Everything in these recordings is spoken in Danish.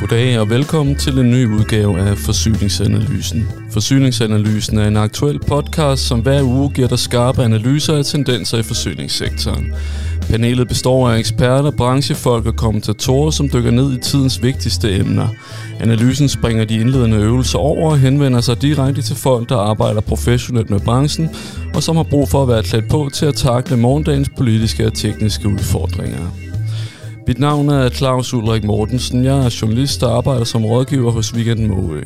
Goddag og velkommen til en ny udgave af Forsyningsanalysen. Forsyningsanalysen er en aktuel podcast, som hver uge giver dig skarpe analyser af tendenser i forsyningssektoren. Panelet består af eksperter, branchefolk og kommentatorer, som dykker ned i tidens vigtigste emner. Analysen springer de indledende øvelser over og henvender sig direkte til folk, der arbejder professionelt med branchen, og som har brug for at være klædt på til at takle morgendagens politiske og tekniske udfordringer. Mit navn er Claus Ulrik Mortensen. Jeg er journalist og arbejder som rådgiver hos Weekend Måø.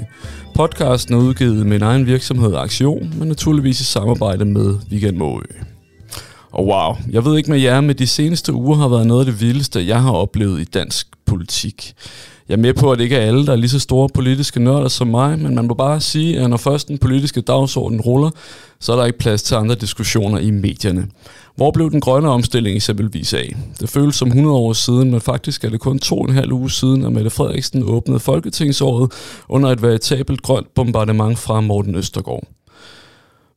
Podcasten er udgivet med min egen virksomhed Aktion, men naturligvis i samarbejde med Weekend Måø. Og wow, jeg ved ikke med jer, men de seneste uger har været noget af det vildeste, jeg har oplevet i dansk politik. Jeg er med på, at det ikke er alle, der er lige så store politiske nørder som mig, men man må bare sige, at når først den politiske dagsorden ruller, så er der ikke plads til andre diskussioner i medierne. Hvor blev den grønne omstilling eksempelvis af? Det føles som 100 år siden, men faktisk er det kun to og en halv uge siden, at Mette Frederiksen åbnede Folketingsåret under et veritabelt grønt bombardement fra Morten Østergaard.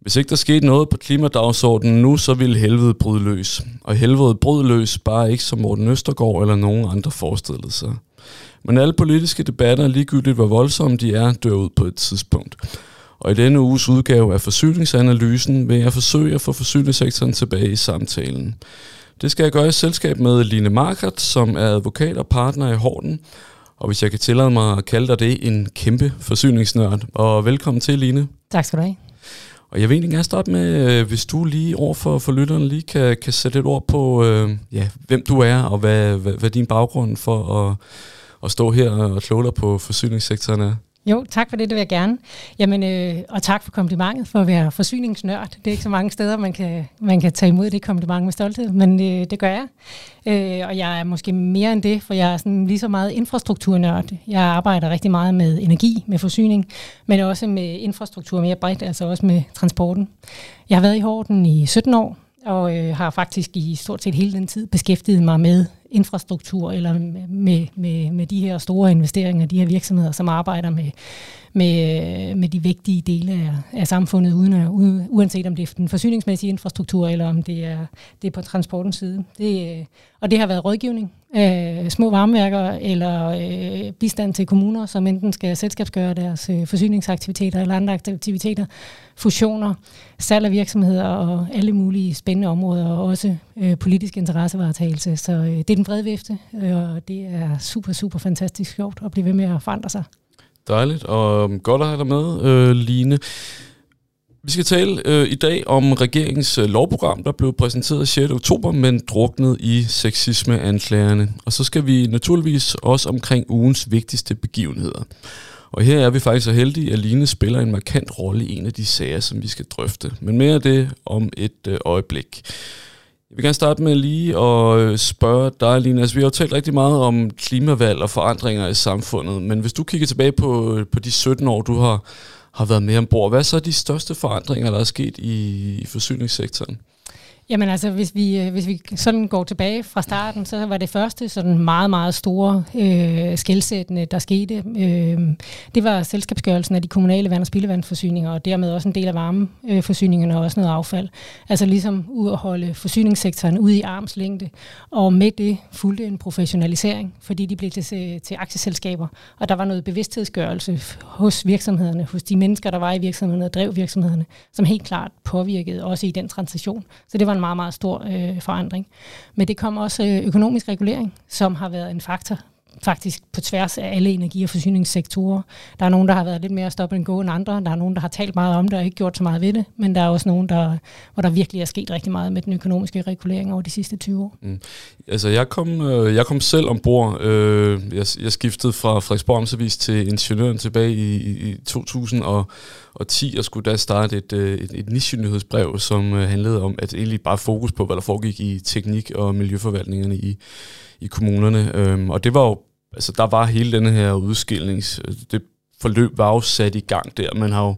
Hvis ikke der skete noget på klimadagsordenen nu, så ville helvede bryde løs. Og helvede brød løs bare ikke som Morten Østergaard eller nogen andre forestillede sig. Men alle politiske debatter, ligegyldigt hvor voldsomme de er, dør ud på et tidspunkt. Og i denne uges udgave af Forsyningsanalysen vil jeg forsøge at få forsyningssektoren tilbage i samtalen. Det skal jeg gøre i selskab med Line Markert, som er advokat og partner i Horten. Og hvis jeg kan tillade mig at kalde dig det, en kæmpe forsyningsnørd. Og velkommen til, Line. Tak skal du have. Og jeg vil egentlig gerne starte med, øh, hvis du lige over for, for lytterne lige kan, kan sætte et ord på, øh, ja, hvem du er, og hvad, hvad, hvad din baggrund for at, at stå her og kloge dig på forsyningssektoren er. Jo, tak for det, det vil jeg gerne. Jamen, øh, og tak for komplimentet for at være forsyningsnørd. Det er ikke så mange steder, man kan, man kan tage imod det kompliment med stolthed, men øh, det gør jeg. Øh, og jeg er måske mere end det, for jeg er sådan lige så meget infrastrukturnørd. Jeg arbejder rigtig meget med energi, med forsyning, men også med infrastruktur mere bredt, altså også med transporten. Jeg har været i Horten i 17 år, og øh, har faktisk i stort set hele den tid beskæftiget mig med infrastruktur eller med, med, med de her store investeringer, de her virksomheder, som arbejder med, med, øh, med de vigtige dele af, af samfundet, uden at, uanset om det er den forsyningsmæssige infrastruktur, eller om det er, det er på transportens side. Det, øh, og det har været rådgivning øh, små varmeværker eller øh, bistand til kommuner, som enten skal selskabsgøre deres øh, forsyningsaktiviteter eller andre aktiviteter, fusioner, salg af virksomheder og alle mulige spændende områder, og også øh, politisk interessevaretagelse. Så øh, det er den brede vifte, øh, og det er super, super fantastisk sjovt at blive ved med at forandre sig. Dejligt, og godt at have dig med, øh, Line. Vi skal tale øh, i dag om regeringens øh, lovprogram, der blev præsenteret 6. oktober, men druknet i sexismeanklagerne. Og så skal vi naturligvis også omkring ugens vigtigste begivenheder. Og her er vi faktisk så heldige, at Line spiller en markant rolle i en af de sager, som vi skal drøfte. Men mere af det om et øh, øjeblik. Jeg vil gerne starte med lige at øh, spørge dig, Line. Altså, vi har jo talt rigtig meget om klimavalg og forandringer i samfundet, men hvis du kigger tilbage på, øh, på de 17 år, du har, har været med ombord, hvad er så de største forandringer, der er sket i, i forsyningssektoren? Jamen altså, hvis vi, øh, hvis vi sådan går tilbage fra starten, så var det første sådan meget, meget store øh, skældsættende, der skete. Øh, det var selskabsgørelsen af de kommunale vand- og spildevandforsyninger, og dermed også en del af varmeforsyningerne og også noget affald. Altså ligesom ud at holde forsyningssektoren ude i armslængde, og med det fulgte en professionalisering, fordi de blev til, øh, til aktieselskaber, og der var noget bevidsthedsgørelse hos virksomhederne, hos de mennesker, der var i virksomhederne og drev virksomhederne, som helt klart påvirkede også i den transition. Så det var en meget, meget stor øh, forandring. Men det kom også øh, økonomisk regulering, som har været en faktor faktisk på tværs af alle energi- og forsyningssektorer. Der er nogen, der har været lidt mere stop and go end andre. Der er nogen, der har talt meget om det og ikke gjort så meget ved det. Men der er også nogen, der, hvor der virkelig er sket rigtig meget med den økonomiske regulering over de sidste 20 år. Mm. Altså, jeg kom, øh, jeg kom selv ombord. Øh, jeg, jeg skiftede fra Frederiksborg Amtsavis til Ingeniøren tilbage i, i 2010 og skulle da starte et, øh, et, et nichenyhedsbrev, som øh, handlede om at egentlig bare fokus på, hvad der foregik i teknik- og miljøforvaltningerne i, i kommunerne. Øhm, og det var jo, altså der var hele denne her udskillings, øh, det forløb var jo sat i gang der. Man har jo,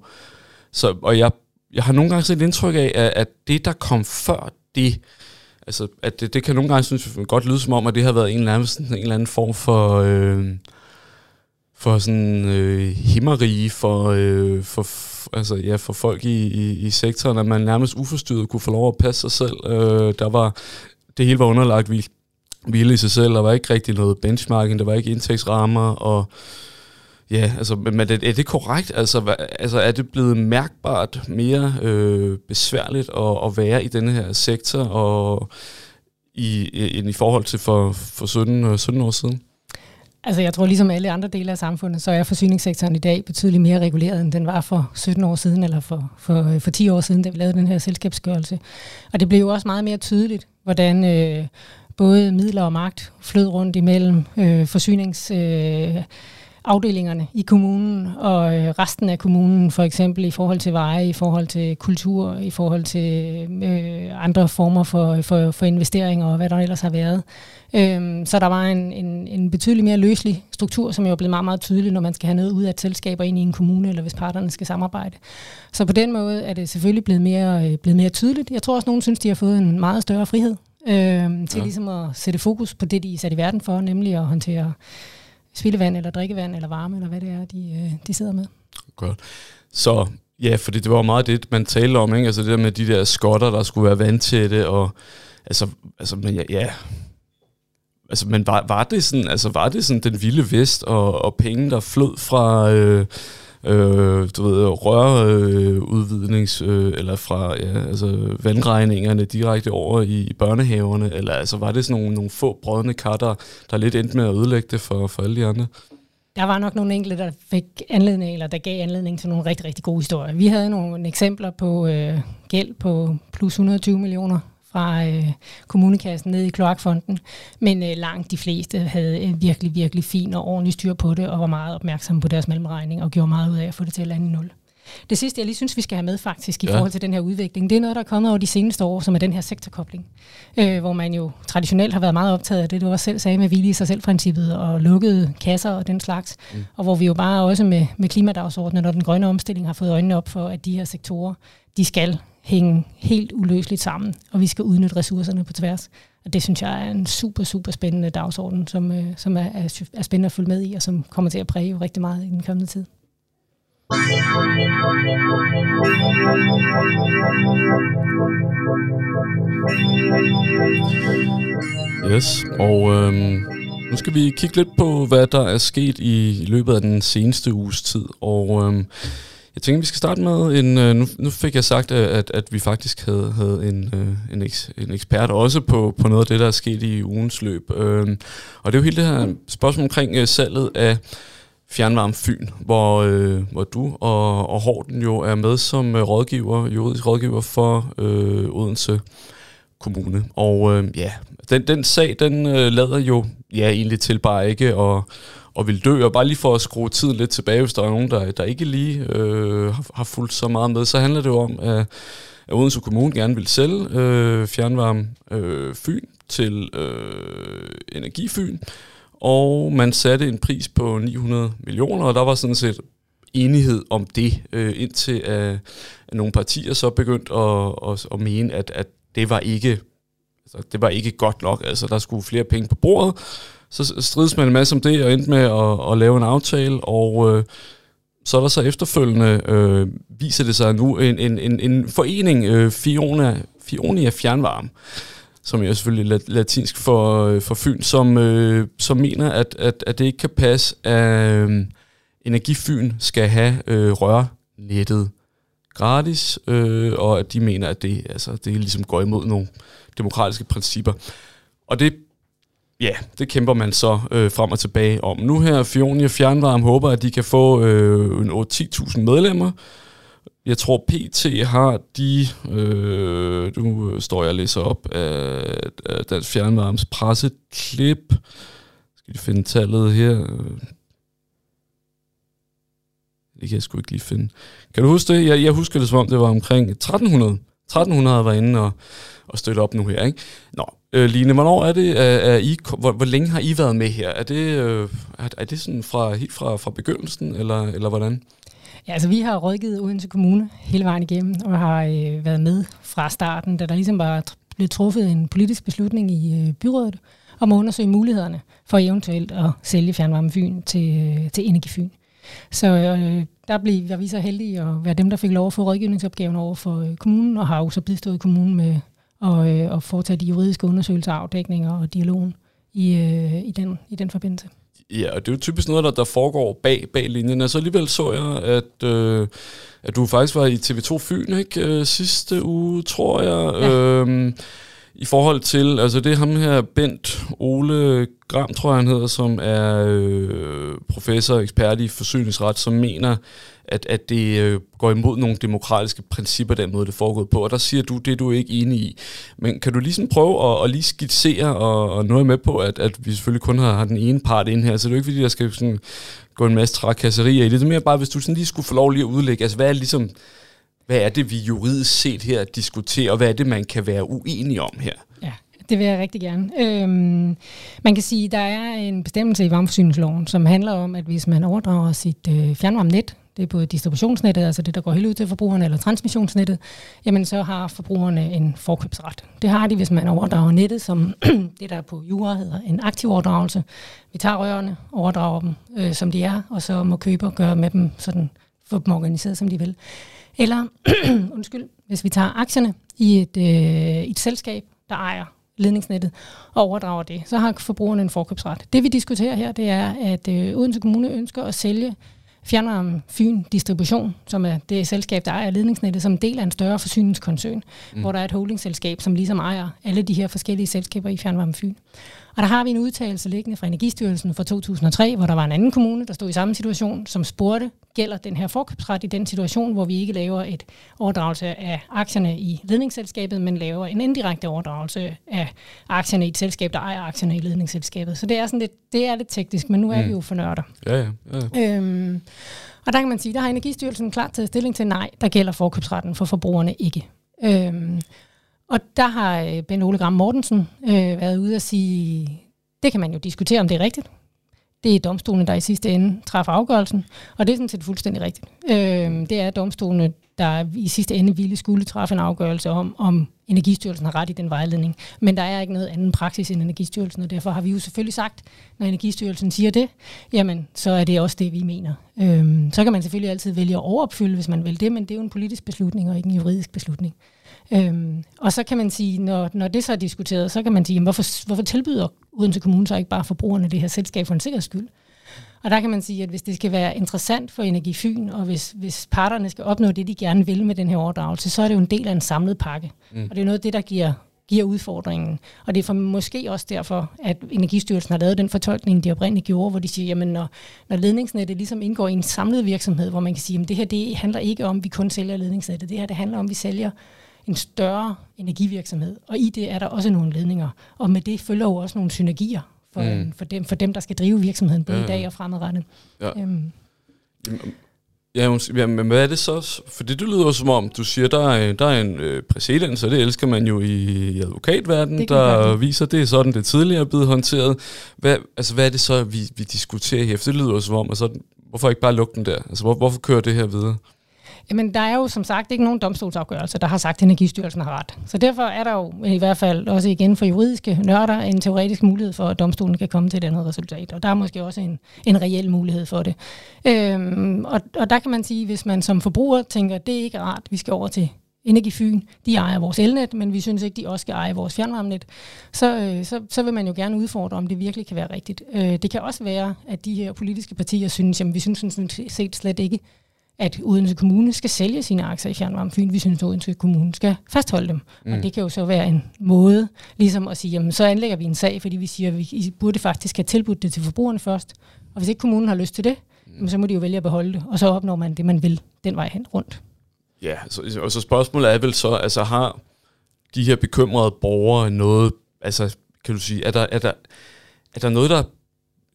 så, og jeg, jeg har nogle gange set et indtryk af, at, at det, der kom før det, altså at det, det kan nogle gange synes godt lyde som om, at det har været en eller anden, en eller anden form for... Øh, for sådan øh, himmerige for, øh, for, altså, ja, for folk i, i, i sektoren, at man nærmest uforstyrret kunne få lov at passe sig selv. Øh, der var, det hele var underlagt hvile i sig selv, der var ikke rigtig noget benchmarking, der var ikke indtægtsrammer, og Ja, altså, men er det, er det korrekt? Altså, hva, altså, er det blevet mærkbart mere øh, besværligt at, at være i denne her sektor, og i, i, i forhold til for, for 17, 17 øh, år siden? Altså jeg tror ligesom alle andre dele af samfundet, så er forsyningssektoren i dag betydeligt mere reguleret, end den var for 17 år siden, eller for, for, for 10 år siden, da vi lavede den her selskabsgørelse. Og det blev jo også meget mere tydeligt, hvordan øh, både midler og magt flød rundt imellem øh, forsynings... Øh, afdelingerne i kommunen og øh, resten af kommunen, for eksempel i forhold til veje, i forhold til kultur, i forhold til øh, andre former for, for, for investeringer og hvad der ellers har været. Øhm, så der var en, en, en betydelig mere løselig struktur, som jo er blevet meget, meget tydelig, når man skal have noget ud af et selskab og ind i en kommune, eller hvis parterne skal samarbejde. Så på den måde er det selvfølgelig blevet mere, øh, blevet mere tydeligt. Jeg tror også, at nogen synes, de har fået en meget større frihed øh, til ja. ligesom at sætte fokus på det, de er sat i verden for, nemlig at håndtere spildevand eller drikkevand eller varme, eller hvad det er, de, øh, de sidder med. Godt. Så ja, fordi det var meget det, man talte om, ikke? Altså det der med de der skotter, der skulle være vandtætte, og altså, altså men ja, ja. Altså, men var, var, det sådan, altså, var det sådan den vilde vest, og, og penge, der flød fra, øh, øh, du ved, rørudvidnings, øh, øh, eller fra ja, altså vandregningerne direkte over i, i børnehaverne, eller altså var det sådan nogle, nogle få brødne katter, der lidt endte med at ødelægge det for, for alle de andre? Der var nok nogle enkelte, der fik anledning, eller der gav anledning til nogle rigtig, rigtig gode historier. Vi havde nogle eksempler på øh, gæld på plus 120 millioner fra øh, kommunekassen ned i kloakfonden, men øh, langt de fleste havde en virkelig, virkelig fin og ordentlig styr på det, og var meget opmærksomme på deres mellemregning, og gjorde meget ud af at få det til at lande i nul. Det sidste, jeg lige synes, vi skal have med faktisk i ja. forhold til den her udvikling, det er noget, der er kommet over de seneste år, som er den her sektorkobling, øh, hvor man jo traditionelt har været meget optaget af det, du også selv sagde med hvile i sig selv-princippet og lukkede kasser og den slags, mm. og hvor vi jo bare også med, med klimadagsordenen og den grønne omstilling har fået øjnene op for, at de her sektorer, de skal hænge helt uløseligt sammen, og vi skal udnytte ressourcerne på tværs. Og det synes jeg er en super, super spændende dagsorden, som, øh, som er, er, er spændende at følge med i, og som kommer til at præge rigtig meget i den kommende tid. Yes, og øhm, nu skal vi kigge lidt på, hvad der er sket i løbet af den seneste uges tid. Og øhm, jeg tænker, vi skal starte med en... Øh, nu, nu fik jeg sagt, øh, at, at vi faktisk havde, havde en, øh, en, eks, en ekspert også på, på noget af det, der er sket i ugens løb. Øh, og det er jo hele det her spørgsmål omkring øh, salget af Fjernvarme Fyn, hvor, øh, hvor du og, og Horten jo er med som øh, rådgiver, juridisk rådgiver for øh, Odense Kommune. Og øh, ja, den, den sag, den øh, lader jo ja, egentlig til bare ikke at og vil dø. Og bare lige for at skrue tiden lidt tilbage, hvis der er nogen, der, der ikke lige øh, har, har fulgt så meget med, så handler det jo om, at, at Odense Kommune gerne vil sælge øh, fjernvarme øh, Fyn til øh, Energifyn, og man satte en pris på 900 millioner, og der var sådan set enighed om det, øh, indtil at, at nogle partier så begyndte at, at, at mene, at, at det var ikke altså, det var ikke godt nok. Altså, der skulle flere penge på bordet, så strides man en masse om det, og endte med at, at lave en aftale, og øh, så er der så efterfølgende, øh, viser det sig nu, en, en, en, en forening, øh, Fiona, Fionia Fjernvarme, som er selvfølgelig latinsk for, øh, for Fyn, som, øh, som mener, at, at, at det ikke kan passe, at øh, Energifyn skal have øh, rørnettet gratis, øh, og at de mener, at det, altså, det ligesom går imod nogle demokratiske principper. Og det ja, det kæmper man så øh, frem og tilbage om. Nu her, Fionia Fjernvarme håber, at de kan få øh, en 10.000 medlemmer. Jeg tror, PT har de, øh, nu står jeg og læser op af, af Dansk Fjernvarmes presseklip. Skal vi finde tallet her? Det kan jeg sgu ikke lige finde. Kan du huske det? Jeg, jeg husker det som om, det var omkring 1300. 1300 var inde og, og støtte op nu her. Ikke? Nå, Øh, Line, hvornår er det, er, er I, hvor, hvor længe har I været med her? Er det, øh, er, er det sådan fra, helt fra, fra begyndelsen, eller, eller hvordan? Ja, altså vi har rådgivet Odense Kommune hele vejen igennem, og har øh, været med fra starten, da der ligesom var blevet truffet en politisk beslutning i øh, byrådet, om at undersøge mulighederne for eventuelt at sælge Fjernvarme Fyn til, øh, til Energifyn. Så øh, der blev var vi så heldige at være dem, der fik lov at få rådgivningsopgaven over for øh, kommunen, og har jo så bistået kommunen med at, øh, at foretage de juridiske undersøgelser, afdækninger og dialogen i, øh, i, den, i den forbindelse. Ja, og det er jo typisk noget, der, der foregår bag, bag linjen. Og så alligevel så jeg, at, øh, at du faktisk var i TV2 Fyn ikke? Øh, sidste uge, tror jeg. Ja. Øh, i forhold til, altså det er ham her, Bent Ole Gram, tror jeg han hedder, som er øh, professor og ekspert i forsyningsret, som mener, at, at det øh, går imod nogle demokratiske principper, den måde det foregår på. Og der siger du, det er du ikke enig i. Men kan du lige sådan prøve at, at lige skitsere, og, og noget med på, at, at vi selvfølgelig kun har, har den ene part ind her, så det er jo ikke fordi, der skal sådan gå en masse trakasserier i det. Det er mere bare, hvis du sådan lige skulle få lov lige at udlægge, altså hvad er ligesom hvad er det, vi juridisk set her diskuterer, og hvad er det, man kan være uenig om her? Ja, det vil jeg rigtig gerne. Øhm, man kan sige, at der er en bestemmelse i varmeforsyningsloven, som handler om, at hvis man overdrager sit øh, fjernvarmenet, det er både distributionsnettet, altså det, der går helt ud til forbrugerne, eller transmissionsnettet, jamen så har forbrugerne en forkøbsret. Det har de, hvis man overdrager nettet, som det, der på jura hedder en aktiv overdragelse. Vi tager rørene, overdrager dem, øh, som de er, og så må køber gøre med dem sådan, få dem organiseret, som de vil. Eller, undskyld, hvis vi tager aktierne i et, øh, et selskab, der ejer ledningsnettet og overdrager det, så har forbrugerne en forkøbsret. Det vi diskuterer her, det er, at øh, Odense Kommune ønsker at sælge Fjernvarme Fyn Distribution, som er det selskab, der ejer ledningsnettet, som en del af en større forsyningskoncern, mm. hvor der er et holdingselskab, som ligesom ejer alle de her forskellige selskaber i Fjernvarme Fyn. Og der har vi en udtalelse liggende fra Energistyrelsen fra 2003, hvor der var en anden kommune, der stod i samme situation, som spurgte, gælder den her forkøbsret i den situation, hvor vi ikke laver et overdragelse af aktierne i ledningsselskabet, men laver en indirekte overdragelse af aktierne i et selskab, der ejer aktierne i ledningsselskabet. Så det er sådan lidt, det er lidt teknisk, men nu er mm. vi jo for nørder. Ja, ja. ja. Øhm, og der kan man sige, der har Energistyrelsen klart taget stilling til, nej, der gælder forkøbsretten for forbrugerne ikke. Øhm, og der har øh, Ben Ole Gram Mortensen øh, været ude og sige, det kan man jo diskutere, om det er rigtigt. Det er domstolene, der i sidste ende træffer afgørelsen, og det er sådan set fuldstændig rigtigt. Øh, det er domstolene, der i sidste ende ville skulle træffe en afgørelse om, om Energistyrelsen har ret i den vejledning. Men der er ikke noget anden praksis end Energistyrelsen, og derfor har vi jo selvfølgelig sagt, når Energistyrelsen siger det, jamen så er det også det, vi mener. Øhm, så kan man selvfølgelig altid vælge at overopfylde, hvis man vil det, men det er jo en politisk beslutning og ikke en juridisk beslutning. Øhm, og så kan man sige, når, når det så er diskuteret, så kan man sige, jamen, hvorfor, hvorfor tilbyder Odense Kommune så ikke bare forbrugerne det her selskab for en sikkerheds skyld? Og der kan man sige, at hvis det skal være interessant for Energifyn, og hvis, hvis parterne skal opnå det, de gerne vil med den her overdragelse, så er det jo en del af en samlet pakke. Mm. Og det er noget af det, der giver, giver udfordringen. Og det er for måske også derfor, at Energistyrelsen har lavet den fortolkning, de oprindeligt gjorde, hvor de siger, jamen når, når ledningsnettet ligesom indgår i en samlet virksomhed, hvor man kan sige, at det her det handler ikke om, at vi kun sælger ledningsnettet. Det her det handler om, at vi sælger en større energivirksomhed, og i det er der også nogle ledninger. Og med det følger jo også nogle synergier for, mm. for, dem, for dem, der skal drive virksomheden, både ja. i dag og fremadrettet. Ja. Øhm. Ja, ja, men hvad er det så? For det lyder som om, du siger, der er, der er en øh, præcedens, og det elsker man jo i, advokatverdenen, der viser, det er sådan, det tidligere er blevet håndteret. Hvad, altså, hvad er det så, vi, vi diskuterer her? For det lyder som om, altså, hvorfor ikke bare lukke den der? Altså, hvor, hvorfor kører det her videre? Jamen, der er jo som sagt ikke nogen domstolsafgørelse, der har sagt, at Energistyrelsen har ret. Så derfor er der jo i hvert fald også igen for juridiske nørder en teoretisk mulighed for, at domstolen kan komme til et andet resultat. Og der er måske også en, en reel mulighed for det. Øhm, og, og der kan man sige, hvis man som forbruger tænker, det er ikke rart, vi skal over til Energifyn, de ejer vores elnet, men vi synes ikke, de også skal eje vores fjernvarmenet, så, øh, så, så vil man jo gerne udfordre, om det virkelig kan være rigtigt. Øh, det kan også være, at de her politiske partier synes, jamen vi synes sådan set slet ikke, at Odense Kommune skal sælge sine aktier i Fjernvarme Fyn. Vi synes, at Odense Kommune skal fastholde dem. Mm. Og det kan jo så være en måde ligesom at sige, jamen så anlægger vi en sag, fordi vi siger, at vi burde faktisk have tilbudt det til forbrugerne først. Og hvis ikke kommunen har lyst til det, mm. så må de jo vælge at beholde det, og så opnår man det, man vil den vej hen rundt. Ja, så, og så spørgsmålet er vel så, altså har de her bekymrede borgere noget, altså kan du sige, er der, er der, er der noget, der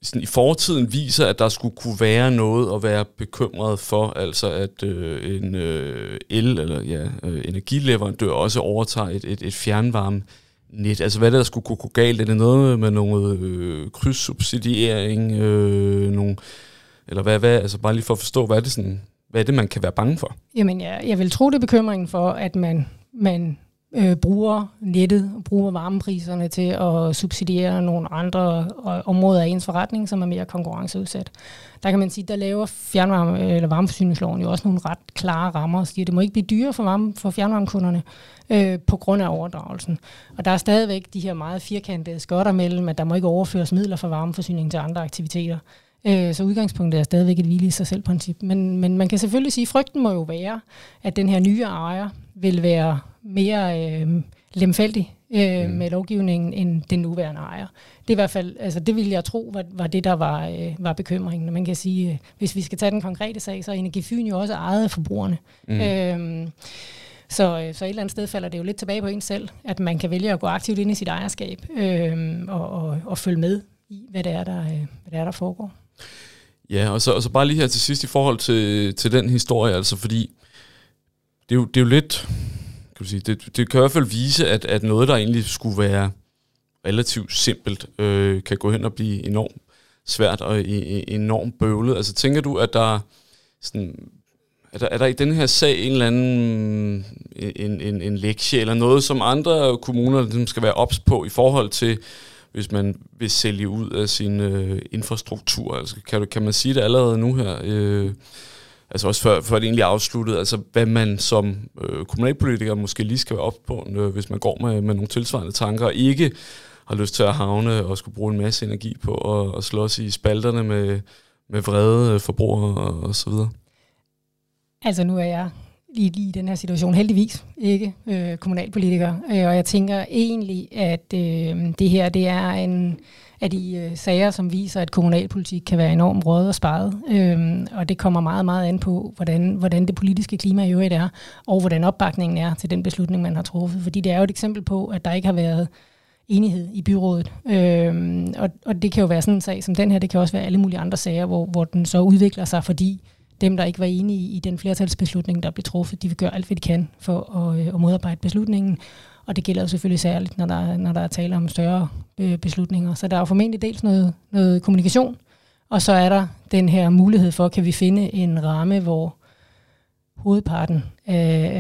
sådan i fortiden viser, at der skulle kunne være noget at være bekymret for, altså at øh, en øh, el- eller ja, øh, energileverandør også overtager et, et, et fjernvarme net. Altså hvad er det, der skulle kunne gå galt? Er det noget med noget øh, krydssubsidiering? Øh, nogle, eller hvad, hvad, altså bare lige for at forstå, hvad er det sådan, hvad er det, man kan være bange for? Jamen, ja, jeg vil tro, det er bekymringen for, at man, man øh, bruger nettet, bruger varmepriserne til at subsidiere nogle andre øh, områder af ens forretning, som er mere konkurrenceudsat. Der kan man sige, der laver fjernvarme, eller varmeforsyningsloven jo også nogle ret klare rammer og siger, at det må ikke blive dyrere for, varme, for fjernvarmekunderne øh, på grund af overdragelsen. Og der er stadigvæk de her meget firkantede skotter mellem, at der må ikke overføres midler fra varmeforsyning til andre aktiviteter. Øh, så udgangspunktet er stadigvæk et hvile i sig selv princip. Men, men man kan selvfølgelig sige, at frygten må jo være, at den her nye ejer vil være mere øh, lemfældig øh, mm. med lovgivningen end den nuværende ejer. Det er i hvert fald, altså det ville jeg tro, var, var det, der var, øh, var bekymringen. Man kan sige, øh, hvis vi skal tage den konkrete sag, så er Energifyn jo også ejet af forbrugerne. Mm. Øh, så, så et eller andet sted falder det jo lidt tilbage på en selv, at man kan vælge at gå aktivt ind i sit ejerskab øh, og, og, og følge med i, hvad det er, der, øh, hvad det er, der foregår. Ja, og så, og så bare lige her til sidst i forhold til, til den historie, altså fordi det er jo, det er jo lidt, skal sige, det, det kan i hvert fald vise, at, at noget, der egentlig skulle være relativt simpelt, øh, kan gå hen og blive enormt svært og e, e, enormt bøvlet. Altså tænker du, at der sådan, er der, er der i den her sag en eller anden øh, en, en, en lektie, eller noget, som andre kommuner ligesom skal være ops på i forhold til, hvis man vil sælge ud af sin øh, infrastruktur? Altså, kan, kan man sige det allerede nu her? Øh, altså også før, før det egentlig er afsluttet, altså hvad man som øh, kommunalpolitiker måske lige skal være op på, øh, hvis man går med, med nogle tilsvarende tanker, og ikke har lyst til at havne og skulle bruge en masse energi på at, at slås i spalterne med, med vrede øh, forbrugere og, og så videre. Altså nu er jeg lige, lige i den her situation heldigvis ikke øh, kommunalpolitiker, øh, og jeg tænker egentlig, at øh, det her det er en af de øh, sager, som viser, at kommunalpolitik kan være enormt råd og sparet. Øhm, og det kommer meget, meget an på, hvordan, hvordan det politiske klima i øvrigt er, og hvordan opbakningen er til den beslutning, man har truffet. Fordi det er jo et eksempel på, at der ikke har været enighed i byrådet. Øhm, og, og det kan jo være sådan en sag som den her, det kan også være alle mulige andre sager, hvor, hvor den så udvikler sig, fordi dem, der ikke var enige i den flertalsbeslutning, der blev truffet, de vil gøre alt, hvad de kan for at, øh, at modarbejde beslutningen. Og det gælder jo selvfølgelig særligt, når der, når der er tale om større øh, beslutninger. Så der er jo formentlig dels noget, noget kommunikation, og så er der den her mulighed for, kan vi finde en ramme, hvor hovedparten af,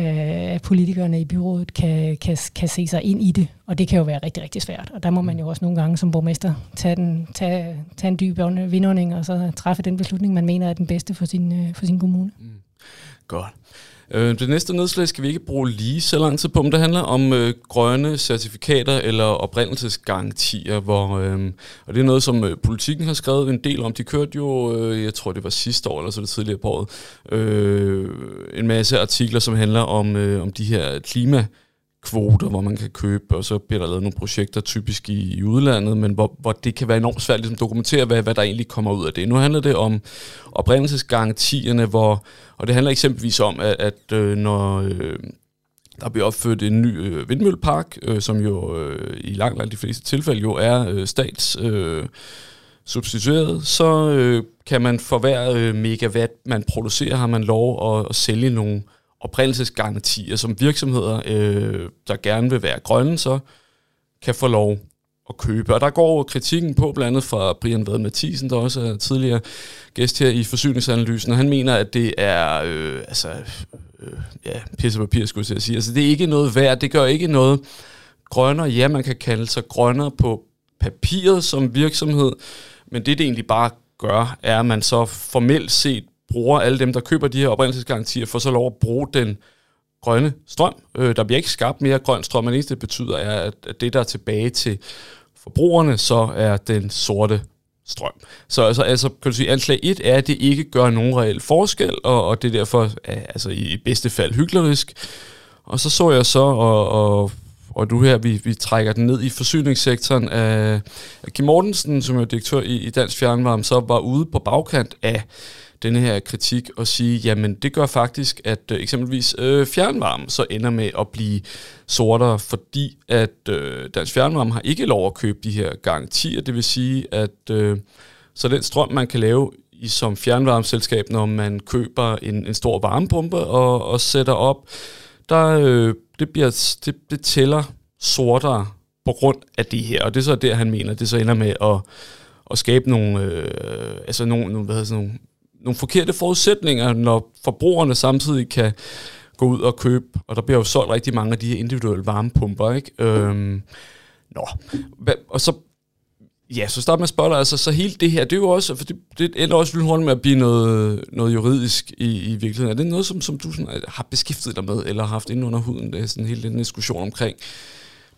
af politikerne i byrådet kan, kan, kan se sig ind i det, og det kan jo være rigtig, rigtig svært. Og der må man jo også nogle gange som borgmester tage, den, tage, tage en dyb vindånding, og så træffe den beslutning, man mener er den bedste for sin, øh, for sin kommune. Mm. Godt. Øh, det næste nedslag skal vi ikke bruge lige så lang tid på, men det handler om øh, grønne certifikater eller oprindelsesgarantier, hvor, øh, og det er noget, som øh, politikken har skrevet en del om. De kørte jo, øh, jeg tror det var sidste år, eller så det tidligere på året, øh, en masse artikler, som handler om, øh, om de her klima kvoter, hvor man kan købe, og så bliver der lavet nogle projekter, typisk i, i udlandet, men hvor, hvor det kan være enormt svært ligesom, at dokumentere, hvad, hvad der egentlig kommer ud af det. Nu handler det om oprindelsesgarantierne, hvor, og det handler eksempelvis om, at, at øh, når øh, der bliver opført en ny øh, vindmøllepark, øh, som jo øh, i langt, langt de fleste tilfælde jo er øh, stats... Øh, substitueret, så øh, kan man for hver øh, megawatt, man producerer, har man lov at, at sælge nogle oprindelsesgarantier, som virksomheder, øh, der gerne vil være grønne, så kan få lov at købe. Og der går kritikken på, blandt andet fra Brian Vad Mathisen, der også er tidligere gæst her i forsyningsanalysen, og han mener, at det er øh, altså, øh, ja, pisse papir, skulle jeg sige. Altså, det er ikke noget værd, det gør ikke noget grønnere. Ja, man kan kalde sig grønnere på papiret som virksomhed, men det, det egentlig bare gør, er, at man så formelt set bruger alle dem, der køber de her oprindelsesgarantier, for så lov at bruge den grønne strøm. Øh, der bliver ikke skabt mere grøn strøm, men det eneste, det betyder, er, at det, der er tilbage til forbrugerne, så er den sorte strøm. Så altså, altså kan du sige, anslag 1 er, at det ikke gør nogen reel forskel, og, og det er derfor altså, i bedste fald hyklerisk. Og så så jeg så, og, og, og nu her, vi, vi trækker den ned i forsyningssektoren af, af Kim Mortensen, som er direktør i, i Dansk Fjernvarme, så var ude på bagkant af den her kritik og sige, jamen det gør faktisk, at øh, eksempelvis øh, fjernvarme så ender med at blive sortere, fordi at øh, Dansk Fjernvarme har ikke lov at købe de her garantier. Det vil sige, at øh, så den strøm, man kan lave i som fjernvarmeselskab, når man køber en, en stor varmepumpe og, og sætter op, der, øh, det, bliver, det, det tæller sortere på grund af det her. Og det er så der, han mener, det så ender med at, at skabe nogle, øh, altså nogle, nogle, hvad hedder sådan nogle nogle forkerte forudsætninger, når forbrugerne samtidig kan gå ud og købe, og der bliver jo solgt rigtig mange af de her individuelle varmepumper, ikke? Øhm, nå, og så Ja, så start med at spørge dig, altså, så hele det her, det er jo også, for det, det ender også lynhurtigt med at blive noget, noget juridisk i, i virkeligheden. Er det noget, som, som du sådan, øh, har beskæftiget dig med, eller har haft ind under huden, det er sådan hele den diskussion omkring,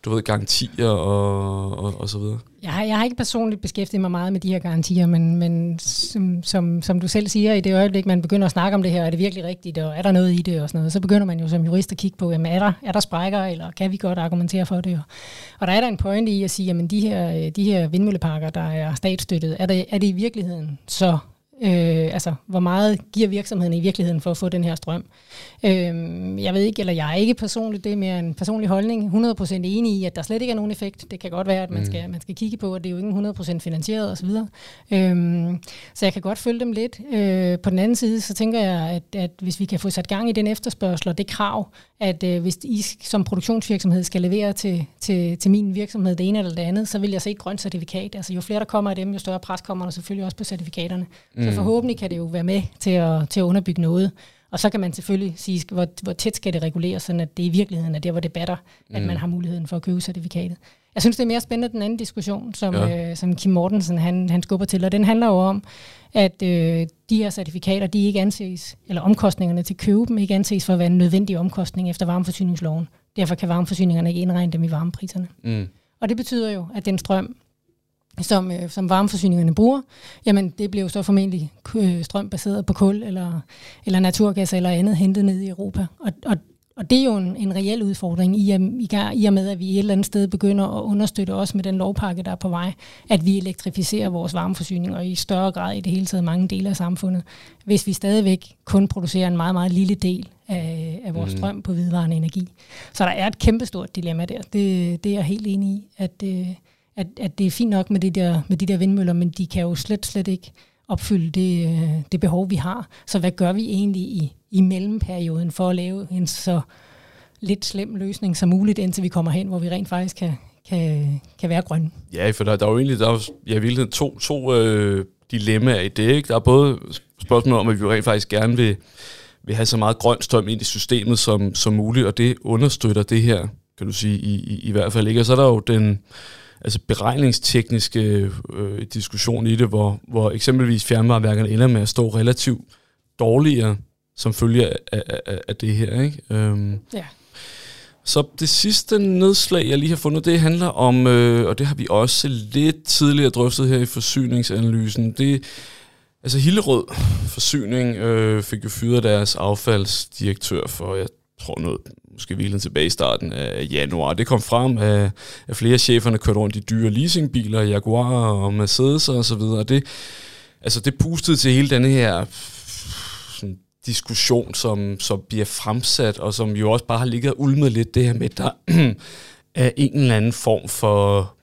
du ved, garantier og, og, og så videre? Jeg har, jeg har ikke personligt beskæftiget mig meget med de her garantier, men, men som, som, som du selv siger, i det øjeblik, man begynder at snakke om det her, er det virkelig rigtigt, og er der noget i det og sådan noget, så begynder man jo som jurist at kigge på, jamen er der, er der sprækker, eller kan vi godt argumentere for det? Og der er der en pointe i at sige, jamen de her, de her vindmølleparker, der er statsstøttet, er det, er det i virkeligheden så Øh, altså, hvor meget giver virksomheden i virkeligheden for at få den her strøm? Øh, jeg ved ikke, eller jeg er ikke personligt, det er mere en personlig holdning, 100% enig i, at der slet ikke er nogen effekt. Det kan godt være, at man, mm. skal, man skal kigge på, at det er jo ikke 100% finansieret osv. Øh, så jeg kan godt følge dem lidt. Øh, på den anden side, så tænker jeg, at, at hvis vi kan få sat gang i den efterspørgsel og det krav, at øh, hvis I som produktionsvirksomhed skal levere til, til, til min virksomhed det ene eller det andet, så vil jeg se et grønt certifikat. Altså jo flere der kommer af dem, jo større pres kommer der selvfølgelig også på certifikaterne. Mm. Så forhåbentlig kan det jo være med til at, til at underbygge noget. Og så kan man selvfølgelig sige, hvor, hvor tæt skal det reguleres, sådan at det i virkeligheden er der, hvor det batter, mm. at man har muligheden for at købe certifikatet. Jeg synes, det er mere spændende den anden diskussion, som, ja. øh, som Kim Mortensen han, han skubber til, og den handler jo om, at øh, de her certifikater, de ikke anses, eller omkostningerne til at købe dem, ikke anses for at være en nødvendig omkostning efter varmeforsyningsloven. Derfor kan varmeforsyningerne ikke indregne dem i varmepriserne. Mm. Og det betyder jo, at den strøm, som, øh, som varmeforsyningerne bruger, jamen det bliver jo så formentlig øh, strøm baseret på kul eller, eller naturgas eller andet hentet ned i Europa. Og, og, og det er jo en, en reel udfordring i, i, i og med, at vi et eller andet sted begynder at understøtte også med den lovpakke, der er på vej, at vi elektrificerer vores varmeforsyning og i større grad i det hele taget mange dele af samfundet. Hvis vi stadigvæk kun producerer en meget, meget lille del af, af vores mm. strøm på vedvarende energi. Så der er et kæmpestort dilemma der. Det, det er jeg helt enig i, at, øh, at, at det er fint nok med, det der, med de der vindmøller, men de kan jo slet, slet ikke opfylde det, øh, det behov, vi har. Så hvad gør vi egentlig i, i mellemperioden for at lave en så lidt slem løsning som muligt, indtil vi kommer hen, hvor vi rent faktisk kan, kan, kan være grønne? Ja, for der, der er jo egentlig der er, ja, virkelig to, to øh, dilemmaer i det. Ikke? Der er både spørgsmålet om, at vi rent faktisk gerne vil, vil have så meget grøn strøm ind i systemet som, som muligt, og det understøtter det her, kan du sige, i, i, i hvert fald ikke. Og så er der jo den altså beregningstekniske øh, diskussion i det, hvor, hvor eksempelvis fjernvarmeværkerne ender med at stå relativt dårligere som følge af, af, af det her. Ikke? Øhm, ja. Så det sidste nedslag, jeg lige har fundet, det handler om, øh, og det har vi også lidt tidligere drøftet her i forsyningsanalysen, det Altså Hillerød Forsyning øh, fik jo fyret deres affaldsdirektør for, jeg tror noget, måske hvilen tilbage i starten af januar. Det kom frem, at, at flere af cheferne kørte rundt i dyre leasingbiler, Jaguar og Mercedes og så videre. Det, altså det pustede til hele denne her sådan, diskussion, som, som bliver fremsat, og som jo også bare har ligget ulmet lidt det her med, der er en eller anden form for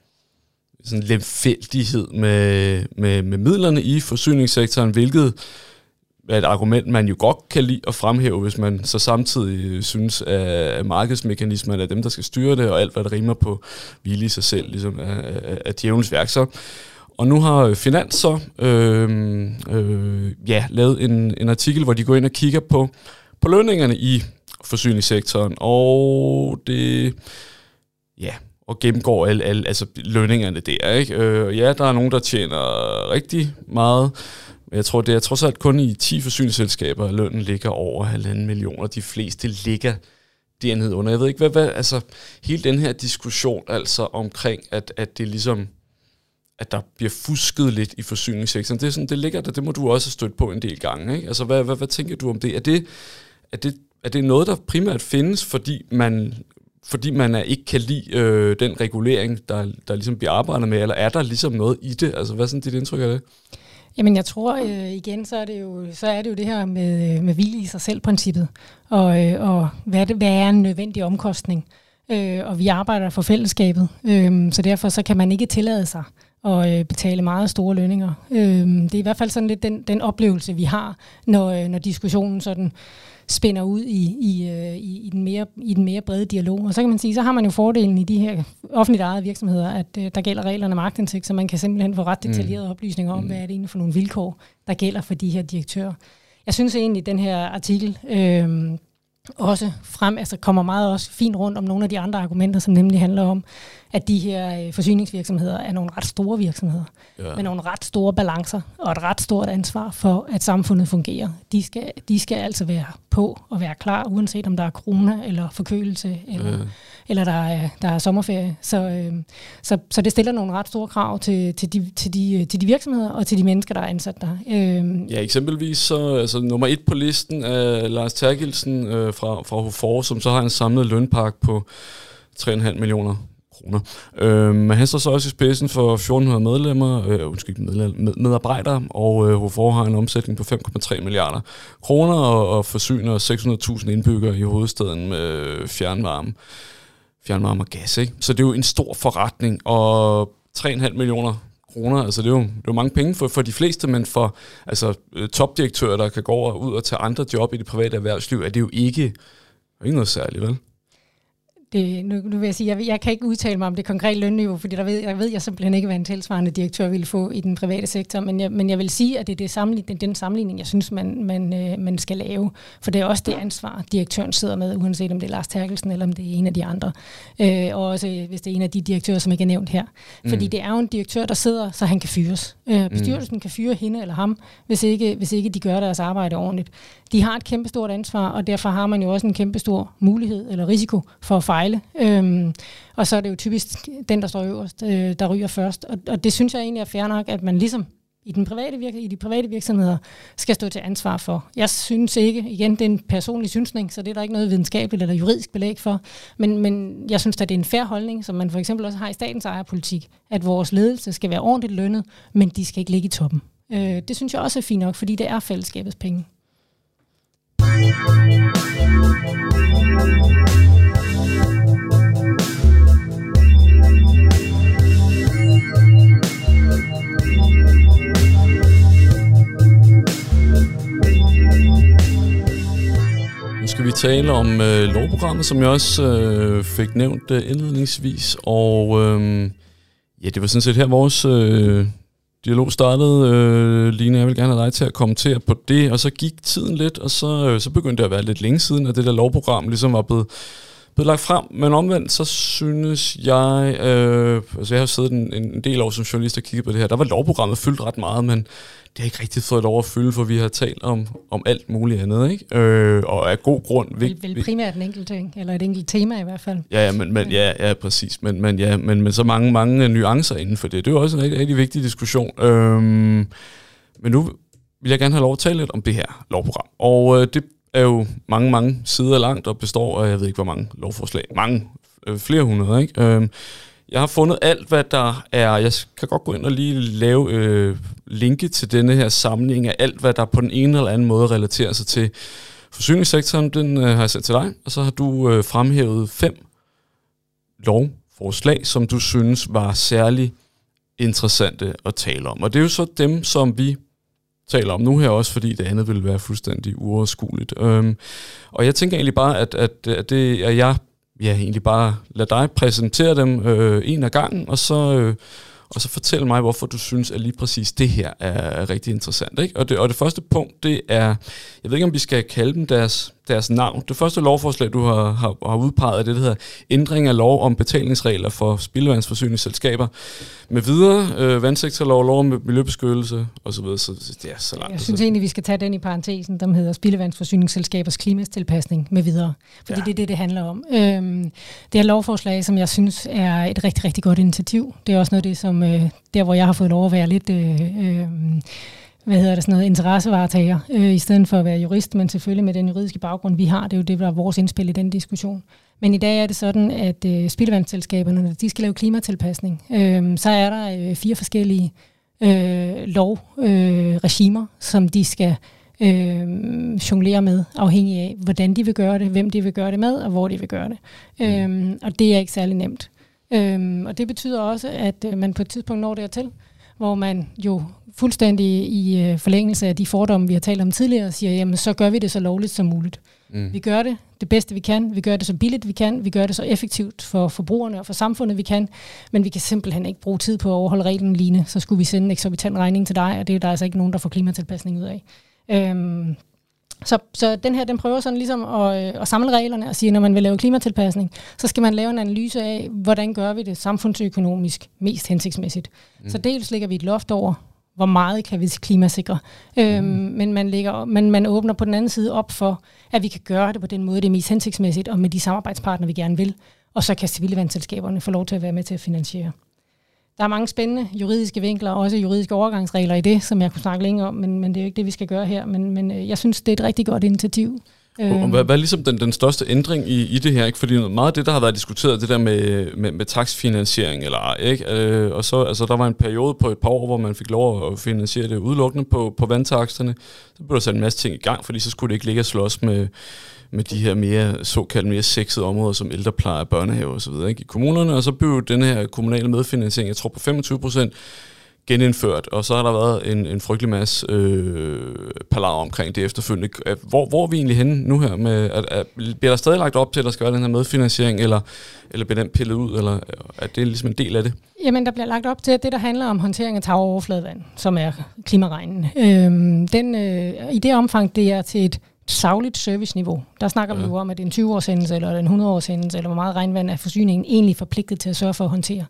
sådan lemfældighed med, med, med midlerne i forsyningssektoren, hvilket et argument, man jo godt kan lide at fremhæve, hvis man så samtidig synes, at markedsmekanismerne er dem, der skal styre det, og alt, hvad der rimer på hvile i sig selv, ligesom er, er djævelens værk. Så. Og nu har Finans så øh, øh, ja, lavet en, en artikel, hvor de går ind og kigger på, på lønningerne i forsyningssektoren, og det, ja, og gennemgår alle, alle altså lønningerne der. Ikke? Øh, ja, der er nogen, der tjener rigtig meget, jeg tror, det er trods alt kun i 10 forsyningsselskaber, at lønnen ligger over halvanden millioner. De fleste ligger dernede under. Jeg ved ikke, hvad, hvad, altså hele den her diskussion altså omkring, at, at det ligesom at der bliver fusket lidt i forsyningssektoren. Det, er sådan, det ligger der, det må du også have stødt på en del gange. Ikke? Altså, hvad, hvad, hvad tænker du om det? Er det, er det, er det noget, der primært findes, fordi man, fordi man er, ikke kan lide øh, den regulering, der, der ligesom bliver arbejdet med, eller er der ligesom noget i det? Altså, hvad er sådan dit indtryk af det? Jamen jeg tror øh, igen, så er, det jo, så er det jo det her med, øh, med hvile i sig selv princippet, og, øh, og hvad, det, hvad er en nødvendig omkostning. Øh, og vi arbejder for fællesskabet, øh, så derfor så kan man ikke tillade sig at øh, betale meget store lønninger. Øh, det er i hvert fald sådan lidt den, den oplevelse, vi har, når, øh, når diskussionen sådan spænder ud i, i, øh, i, i, den mere, i den mere brede dialog. Og så kan man sige, så har man jo fordelen i de her offentligt ejede virksomheder, at øh, der gælder reglerne om magtindsigt, så man kan simpelthen få ret detaljerede mm. oplysninger om, mm. hvad er det egentlig for nogle vilkår, der gælder for de her direktører. Jeg synes egentlig, at den her artikel øh, også frem, altså kommer meget også fint rundt om nogle af de andre argumenter, som nemlig handler om, at de her øh, forsyningsvirksomheder er nogle ret store virksomheder, ja. med nogle ret store balancer og et ret stort ansvar for, at samfundet fungerer. De skal, de skal altså være på og være klar, uanset om der er corona eller forkølelse, eller, ja eller der, er, der er sommerferie. Så, øh, så, så det stiller nogle ret store krav til, til, de, til, de, øh, til de virksomheder og til de mennesker, der er ansat der. Øh, ja, eksempelvis så altså, nummer et på listen er Lars Terkelsen øh, fra, fra Hofor, som så har en samlet lønpark på 3,5 millioner kroner. Øh, men han står så også i spidsen for 1400 medlemmer, øh, undskyld, med, medarbejdere, og øh, HFO har en omsætning på 5,3 milliarder kroner og, og forsyner 600.000 indbyggere i hovedstaden med fjernvarme, fjernvarme og gas. Ikke? Så det er jo en stor forretning, og 3,5 millioner kroner, altså det er jo, det er jo mange penge for, for de fleste, men for altså, øh, topdirektører, der kan gå over ud og tage andre job i det private erhvervsliv, er det jo ikke, ikke noget særligt, vel? Det, nu, nu vil jeg sige, jeg, jeg kan ikke udtale mig om det konkrete lønniveau, fordi der ved, jeg ved jeg simpelthen ikke, hvad en tilsvarende direktør ville få i den private sektor, men jeg, men jeg vil sige, at det er det sammenligning, den sammenligning, jeg synes, man, man, øh, man skal lave, for det er også det ansvar, direktøren sidder med, uanset om det er Lars Terkelsen, eller om det er en af de andre, øh, og også hvis det er en af de direktører, som ikke er nævnt her. Fordi mm. det er jo en direktør, der sidder, så han kan fyres. Øh, bestyrelsen mm. kan fyre hende eller ham, hvis ikke, hvis ikke de gør deres arbejde ordentligt. De har et kæmpestort ansvar, og derfor har man jo også en kæmpestor mulighed eller risiko for at fejle. Øhm, og så er det jo typisk den, der står øverst, øh, der ryger først. Og, og det synes jeg egentlig er fair nok, at man ligesom i, den private virke, i de private virksomheder skal stå til ansvar for. Jeg synes ikke, igen, det er en personlig synsning, så det er der ikke noget videnskabeligt eller juridisk belæg for, men, men jeg synes at det er en fair holdning, som man for eksempel også har i statens ejerpolitik, at vores ledelse skal være ordentligt lønnet, men de skal ikke ligge i toppen. Øh, det synes jeg også er fint nok, fordi det er fællesskabets penge. Skal vi tale om øh, lovprogrammet, som jeg også øh, fik nævnt øh, indledningsvis. Og øh, ja, det var sådan set her vores øh, dialog startede. Øh, Line, jeg vil gerne have dig til at kommentere på det. Og så gik tiden lidt, og så, øh, så begyndte det at være lidt længe siden, at det der lovprogram ligesom var blevet blevet lagt frem, men omvendt så synes jeg, øh, altså jeg har siddet en, en del år som journalist og kigget på det her, der var lovprogrammet fyldt ret meget, men det har ikke rigtig fået lov at fylde, for vi har talt om, om alt muligt andet, ikke? Øh, og af god grund. Vel, vel primært en enkelt ting, eller et enkelt tema i hvert fald. Ja, ja, men, men, ja, ja præcis. Men, men, ja, men, men så mange, mange nuancer inden for det. Det er jo også en rigtig, rigtig vigtig diskussion. Øh, men nu vil jeg gerne have lov at tale lidt om det her lovprogram. Og øh, det er jo mange, mange sider langt og består af, jeg ved ikke hvor mange lovforslag, mange, øh, flere hundrede, ikke? Øh, jeg har fundet alt, hvad der er. Jeg kan godt gå ind og lige lave øh, linke til denne her samling af alt, hvad der på den ene eller anden måde relaterer sig til forsyningssektoren. Den øh, har jeg sendt til dig, og så har du øh, fremhævet fem lovforslag, som du synes var særlig interessante at tale om. Og det er jo så dem, som vi taler om nu her også, fordi det andet vil være fuldstændig uoverskueligt. Øhm, og jeg tænker egentlig bare, at, at, at det er jeg ja, egentlig bare lad dig præsentere dem øh, en af gangen, og så, øh, og så fortæl mig, hvorfor du synes, at lige præcis det her er rigtig interessant. Ikke? Og, det, og det første punkt, det er, jeg ved ikke, om vi skal kalde dem deres deres navn. Det første lovforslag, du har, har, har udpeget, er det, der hedder ændring af lov om betalingsregler for spildevandsforsyningsselskaber med videre, øh, vandsektorlov, lov om miljøbeskyttelse osv. Så, så det er så langt. Jeg synes egentlig, vi skal tage den i parentesen, der hedder spildevandsforsyningsselskabers klimastilpasning med videre. Fordi ja. det er det, det handler om. Øhm, det er lovforslag, som jeg synes er et rigtig, rigtig godt initiativ. Det er også noget af det, som øh, der, hvor jeg har fået lov at være lidt... Øh, øh, hvad hedder det, sådan noget, interessevaretager, øh, i stedet for at være jurist, men selvfølgelig med den juridiske baggrund, vi har. Det er jo det, der er vores indspil i den diskussion. Men i dag er det sådan, at øh, spildevandsselskaberne, når de skal lave klimatilpasning, øh, så er der øh, fire forskellige øh, lovregimer, øh, som de skal øh, jonglere med, afhængig af, hvordan de vil gøre det, hvem de vil gøre det med, og hvor de vil gøre det. Mm. Øh, og det er ikke særlig nemt. Øh, og det betyder også, at øh, man på et tidspunkt når dertil, hvor man jo fuldstændig i øh, forlængelse af de fordomme, vi har talt om tidligere, siger, jamen så gør vi det så lovligt som muligt. Mm. Vi gør det det bedste, vi kan. Vi gør det så billigt, vi kan. Vi gør det så effektivt for forbrugerne og for samfundet, vi kan. Men vi kan simpelthen ikke bruge tid på at overholde reglen line. Så skulle vi sende en eksorbitant regning til dig, og det er der altså ikke nogen, der får klimatilpasning ud af. Øhm, Så, så den her, den prøver sådan ligesom at, øh, at samle reglerne og sige, når man vil lave klimatilpasning, så skal man lave en analyse af, hvordan gør vi det samfundsøkonomisk mest hensigtsmæssigt. Mm. Så dels lægger vi et loft over, hvor meget kan vi klimasikre. Øhm, mm. men, man lægger, men man åbner på den anden side op for, at vi kan gøre det på den måde, det er mest hensigtsmæssigt, og med de samarbejdspartnere, vi gerne vil. Og så kan civilvandselskaberne få lov til at være med til at finansiere. Der er mange spændende juridiske vinkler, og også juridiske overgangsregler i det, som jeg kunne snakke længere om, men, men det er jo ikke det, vi skal gøre her. Men, men øh, jeg synes, det er et rigtig godt initiativ. Og hvad, hvad er ligesom den, den største ændring i, i det her? Ikke? Fordi meget af det, der har været diskuteret, det der med, med, med taksfinansiering eller ej, ikke? Øh, og så, altså, der var en periode på et par år, hvor man fik lov at finansiere det udelukkende på, på vandtaksterne. Så blev der sat en masse ting i gang, fordi så skulle det ikke ligge og slås med, med de her mere såkaldt mere sexede områder, som ældrepleje, børnehave osv. Ikke? i kommunerne. Og så blev den her kommunale medfinansiering, jeg tror på 25 procent, genindført, og så har der været en, en frygtelig masse øh, palaver omkring det efterfølgende. Hvor, hvor er vi egentlig henne nu her? Med, at, at, bliver der stadig lagt op til, at der skal være den her medfinansiering, eller, eller bliver den pillet ud, eller øh, er det ligesom en del af det? Jamen, der bliver lagt op til, at det, der handler om håndtering af tagoverfladevand, som er klimaregnen, øh, den, øh, i det omfang, det er til et savligt serviceniveau. Der snakker ja. vi jo om, at en 20-års hændelse, eller en 100-års hændelse, eller hvor meget regnvand er forsyningen egentlig forpligtet til at sørge for at håndtere.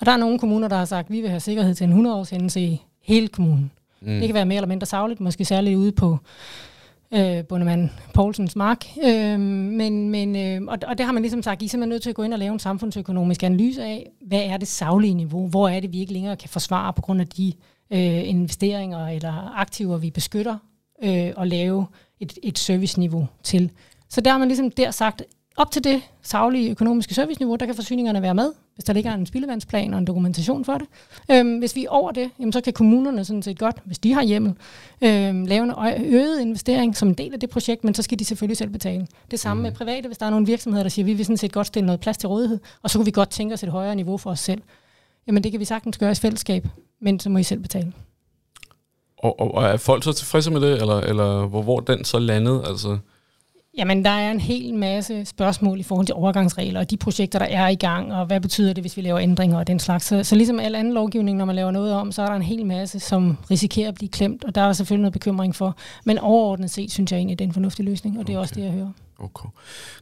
Og der er nogle kommuner, der har sagt, at vi vil have sikkerhed til en 100-års hændelse i hele kommunen. Mm. Det kan være mere eller mindre savligt, måske særligt ude på øh, Bundemann Poulsens mark. Øh, men, men, øh, og, og det har man ligesom sagt, I er simpelthen nødt til at gå ind og lave en samfundsøkonomisk analyse af, hvad er det savlige niveau? Hvor er det, vi ikke længere kan forsvare på grund af de øh, investeringer eller aktiver, vi beskytter, øh, og lave et, et serviceniveau til. Så der har man ligesom der sagt, op til det savlige økonomiske serviceniveau, der kan forsyningerne være med, hvis der ligger en spildevandsplan og en dokumentation for det. Øhm, hvis vi er over det, jamen, så kan kommunerne sådan set godt, hvis de har hjemmel, øhm, lave en øget investering som en del af det projekt, men så skal de selvfølgelig selv betale. Det samme mm. med private, hvis der er nogle virksomheder, der siger, vi vil sådan set godt stille noget plads til rådighed, og så kunne vi godt tænke os et højere niveau for os selv. Jamen det kan vi sagtens gøre i fællesskab, men så må I selv betale. Og, og, og er folk så tilfredse med det, eller, eller hvor, hvor den så landede? Altså? Jamen, der er en hel masse spørgsmål i forhold til overgangsregler, og de projekter, der er i gang, og hvad betyder det, hvis vi laver ændringer og den slags. Så, så ligesom al anden lovgivning, når man laver noget om, så er der en hel masse, som risikerer at blive klemt, og der er selvfølgelig noget bekymring for. Men overordnet set, synes jeg egentlig, det er en fornuftig løsning, og det er okay. også det, jeg hører. Okay.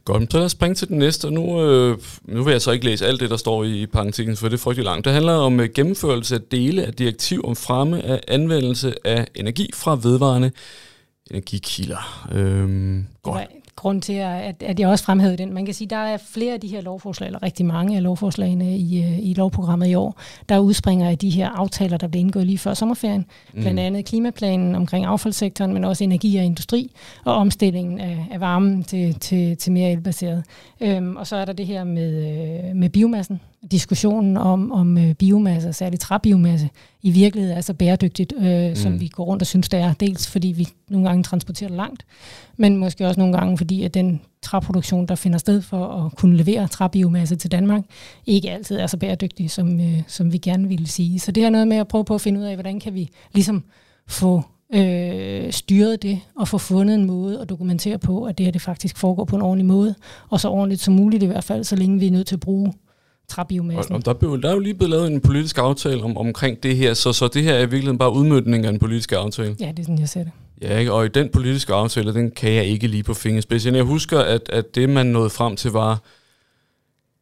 Godt, så lad os springe til den næste. Nu, øh, nu vil jeg så ikke læse alt det, der står i, i for det er frygtelig langt. Det handler om øh, gennemførelse af dele af direktiv om fremme af anvendelse af energi fra vedvarende energikilder. Øhm, godt grund til, at, at jeg også fremhævede den. Man kan sige, at der er flere af de her lovforslag, eller rigtig mange af lovforslagene i, øh, i lovprogrammet i år, der udspringer af de her aftaler, der blev indgået lige før sommerferien. Mm. Blandt andet klimaplanen omkring affaldssektoren, men også energi og industri, og omstillingen af, af varmen til, til, til mere elbaseret. Øhm, og så er der det her med, øh, med biomassen, diskussionen om, om øh, biomasse, særligt træbiomasse, i virkeligheden er så bæredygtigt, øh, mm. som vi går rundt og synes, det er. Dels fordi vi nogle gange transporterer langt, men måske også nogle gange fordi, at den træproduktion, der finder sted for at kunne levere træbiomasse til Danmark, ikke altid er så bæredygtig, som, øh, som vi gerne ville sige. Så det er noget med at prøve på at finde ud af, hvordan kan vi ligesom få øh, styret det og få fundet en måde at dokumentere på, at det her det faktisk foregår på en ordentlig måde, og så ordentligt som muligt i hvert fald, så længe vi er nødt til at bruge træbiomassen. Og der, blev, der er jo lige blevet lavet en politisk aftale om, omkring det her, så, så det her er i virkeligheden bare udmødning af en politisk aftale. Ja, det er sådan, jeg ser det. Ja, ikke? og i den politiske aftale, den kan jeg ikke lige på fingerspidsen. Jeg husker, at, at det man nåede frem til var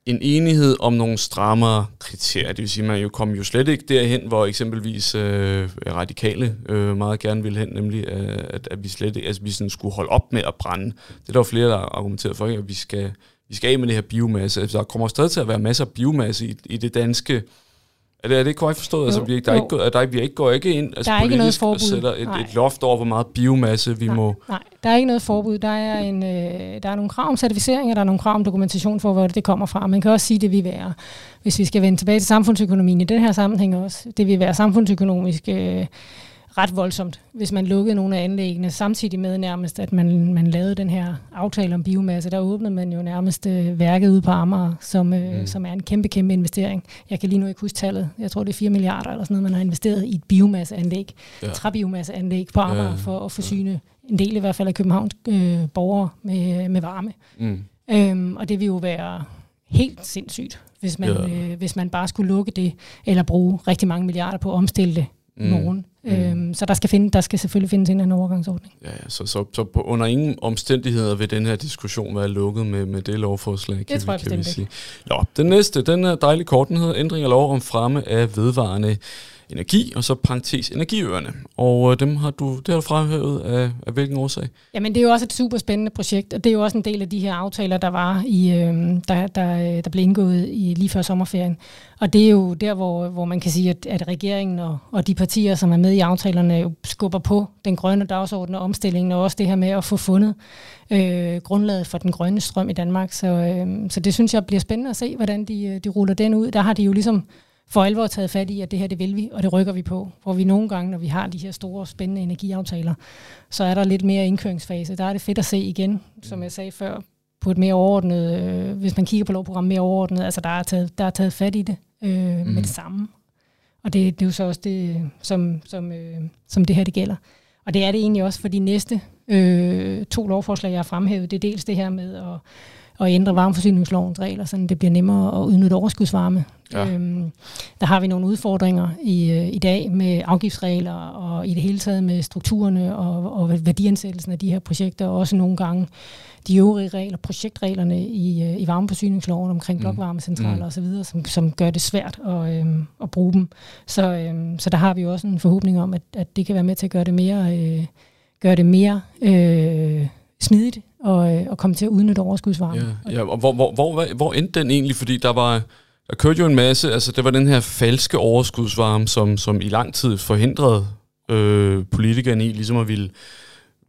en enighed om nogle strammere kriterier. Det vil sige, at man jo kom jo slet ikke derhen, hvor eksempelvis øh, radikale øh, meget gerne ville hen, nemlig øh, at, at vi slet ikke, altså, vi sådan skulle holde op med at brænde. Det er der jo flere, der har argumenteret for, at vi skal, vi skal af med det her biomasse. Altså, der kommer stadig til at være masser af biomasse i, i det danske er det, er det korrekt forstået? Altså, vi, der er ikke, der, vi ikke, går ikke ind altså, der er ikke noget forbud. og sætter et, et loft over, hvor meget biomasse vi nej, må... Nej, der er ikke noget forbud. Der er, en, øh, der er nogle krav om certificering, og der er nogle krav om dokumentation for, hvor det kommer fra. Man kan også sige, det vil være, hvis vi skal vende tilbage til samfundsøkonomien i den her sammenhæng også, det vil være samfundsøkonomisk... Øh, ret voldsomt, hvis man lukkede nogle af anlæggene, samtidig med nærmest, at man, man lavede den her aftale om biomasse. Der åbnede man jo nærmest øh, værket ude på Amager, som, øh, mm. som er en kæmpe, kæmpe investering. Jeg kan lige nu ikke huske tallet. Jeg tror, det er 4 milliarder eller sådan noget, man har investeret i et biomasseanlæg, ja. træbiomasseanlæg på Amager, ja. for at forsyne en del i hvert fald af Københavns øh, borgere med, med varme. Mm. Øhm, og det vil jo være helt sindssygt, hvis man, ja. øh, hvis man bare skulle lukke det, eller bruge rigtig mange milliarder på at omstille det mm. i morgen. Mm. Øhm, så der skal, finde, der skal selvfølgelig findes en anden overgangsordning. Ja, så, så, så på, under ingen omstændigheder vil den her diskussion være lukket med, med det lovforslag, det kan, tror vi, jeg kan vi sige. Nå, den næste, den er dejlig kort, den hedder ændring af lov om fremme af vedvarende energi, og så parentes energiøerne. Og øh, dem har du, det har du fremhævet af, af hvilken årsag? Jamen det er jo også et super spændende projekt, og det er jo også en del af de her aftaler, der var i, øh, der, der, øh, der blev indgået i lige før sommerferien. Og det er jo der, hvor, hvor man kan sige, at, at regeringen og, og de partier, som er med i aftalerne, jo skubber på den grønne dagsorden og omstillingen, og også det her med at få fundet øh, grundlaget for den grønne strøm i Danmark. Så, øh, så det synes jeg bliver spændende at se, hvordan de, øh, de ruller den ud. Der har de jo ligesom for alvor taget fat i, at det her det vil vi, og det rykker vi på. Hvor vi nogle gange, når vi har de her store, spændende energiaftaler, så er der lidt mere indkøringsfase. Der er det fedt at se igen, som jeg sagde før, på et mere overordnet, øh, hvis man kigger på lovprogrammet mere overordnet, altså der er taget, der er taget fat i det øh, mm. med det samme. Og det, det er jo så også det, som, som, øh, som det her det gælder. Og det er det egentlig også for de næste øh, to lovforslag, jeg har fremhævet. Det er dels det her med at at ændre varmeforsyningslovens regler, så det bliver nemmere at udnytte overskudsvarme. Ja. Øhm, der har vi nogle udfordringer i, øh, i dag med afgiftsregler og i det hele taget med strukturerne og, og værdiansættelsen af de her projekter, og også nogle gange de øvrige regler, projektreglerne i, øh, i varmeforsyningsloven omkring mm. blokvarmecentraler mm. osv., som, som gør det svært at, øhm, at bruge dem. Så, øhm, så der har vi også en forhåbning om, at, at det kan være med til at gøre det mere, øh, gøre det mere øh, smidigt og, øh, og komme til at udnytte overskudsvarme. Ja, ja og hvor, hvor, hvor, hvor endte den egentlig? Fordi der var... Der kørte jo en masse, altså det var den her falske overskudsvarme, som, som i lang tid forhindrede øh, politikerne i ligesom at ville,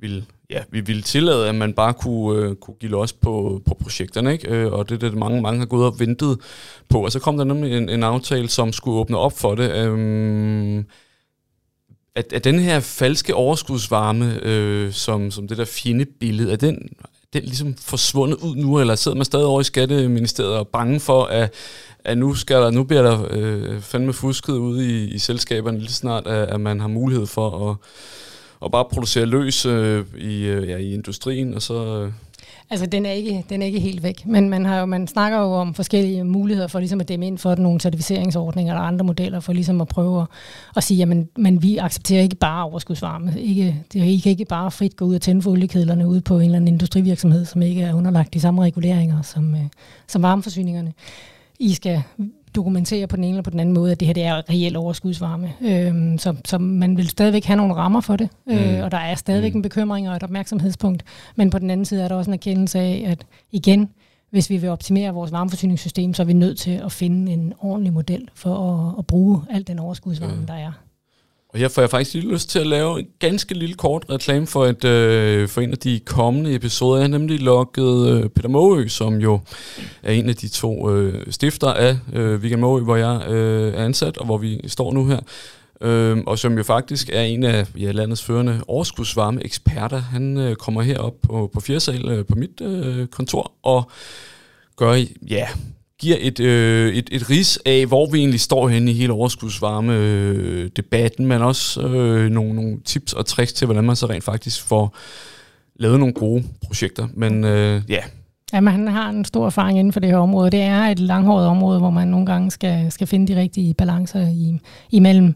ville, ja, vi ville tillade, at man bare kunne, øh, kunne give los på, på projekterne, ikke? Øh, og det er det, mange, mange har gået og ventet på. Og så kom der nemlig en, en aftale, som skulle åbne op for det. Øh, at, at den her falske overskudsvarme, øh, som, som det der fjendebillede, er den, den ligesom forsvundet ud nu, eller sidder man stadig over i Skatteministeriet og bange for, at, at nu, skal der, nu bliver der øh, fandme fusket ud i, i selskaberne lige snart, at, at man har mulighed for at, at bare producere løs øh, i, øh, ja, i industrien, og så... Øh, Altså, den er ikke, den er ikke helt væk, men man, har jo, man snakker jo om forskellige muligheder for ligesom at dæmme ind for nogle certificeringsordninger eller andre modeller for ligesom at prøve at, at sige, jamen, men vi accepterer ikke bare overskudsvarme. Ikke, det I ikke, ikke bare frit gå ud og tænde for oliekedlerne ude på en eller anden industrivirksomhed, som ikke er underlagt de samme reguleringer som, øh, som varmeforsyningerne. I skal dokumentere på den ene eller på den anden måde, at det her det er reelt overskudsvarme. Øhm, så, så man vil stadigvæk have nogle rammer for det, øh, mm. og der er stadigvæk mm. en bekymring og et opmærksomhedspunkt. Men på den anden side er der også en erkendelse af, at igen, hvis vi vil optimere vores varmeforsyningssystem, så er vi nødt til at finde en ordentlig model for at, at bruge al den overskudsvarme, mm. der er. Og her får jeg faktisk lige lyst til at lave en ganske lille kort reklame for, et, øh, for en af de kommende episoder. Jeg har nemlig lukket øh, Peter Måø, som jo er en af de to øh, stifter af øh, Weekend Måø, hvor jeg øh, er ansat, og hvor vi står nu her. Øh, og som jo faktisk er en af ja, landets førende overskudsvarme eksperter. Han øh, kommer herop på, på Fjersal øh, på mit øh, kontor og gør ja, giver et, øh, et, et ris af, hvor vi egentlig står henne i hele overskudsvarme-debatten, øh, men også øh, nogle, nogle tips og tricks til, hvordan man så rent faktisk får lavet nogle gode projekter. Men øh, ja, Jamen, han har en stor erfaring inden for det her område. Det er et langhåret område, hvor man nogle gange skal, skal finde de rigtige balancer i, imellem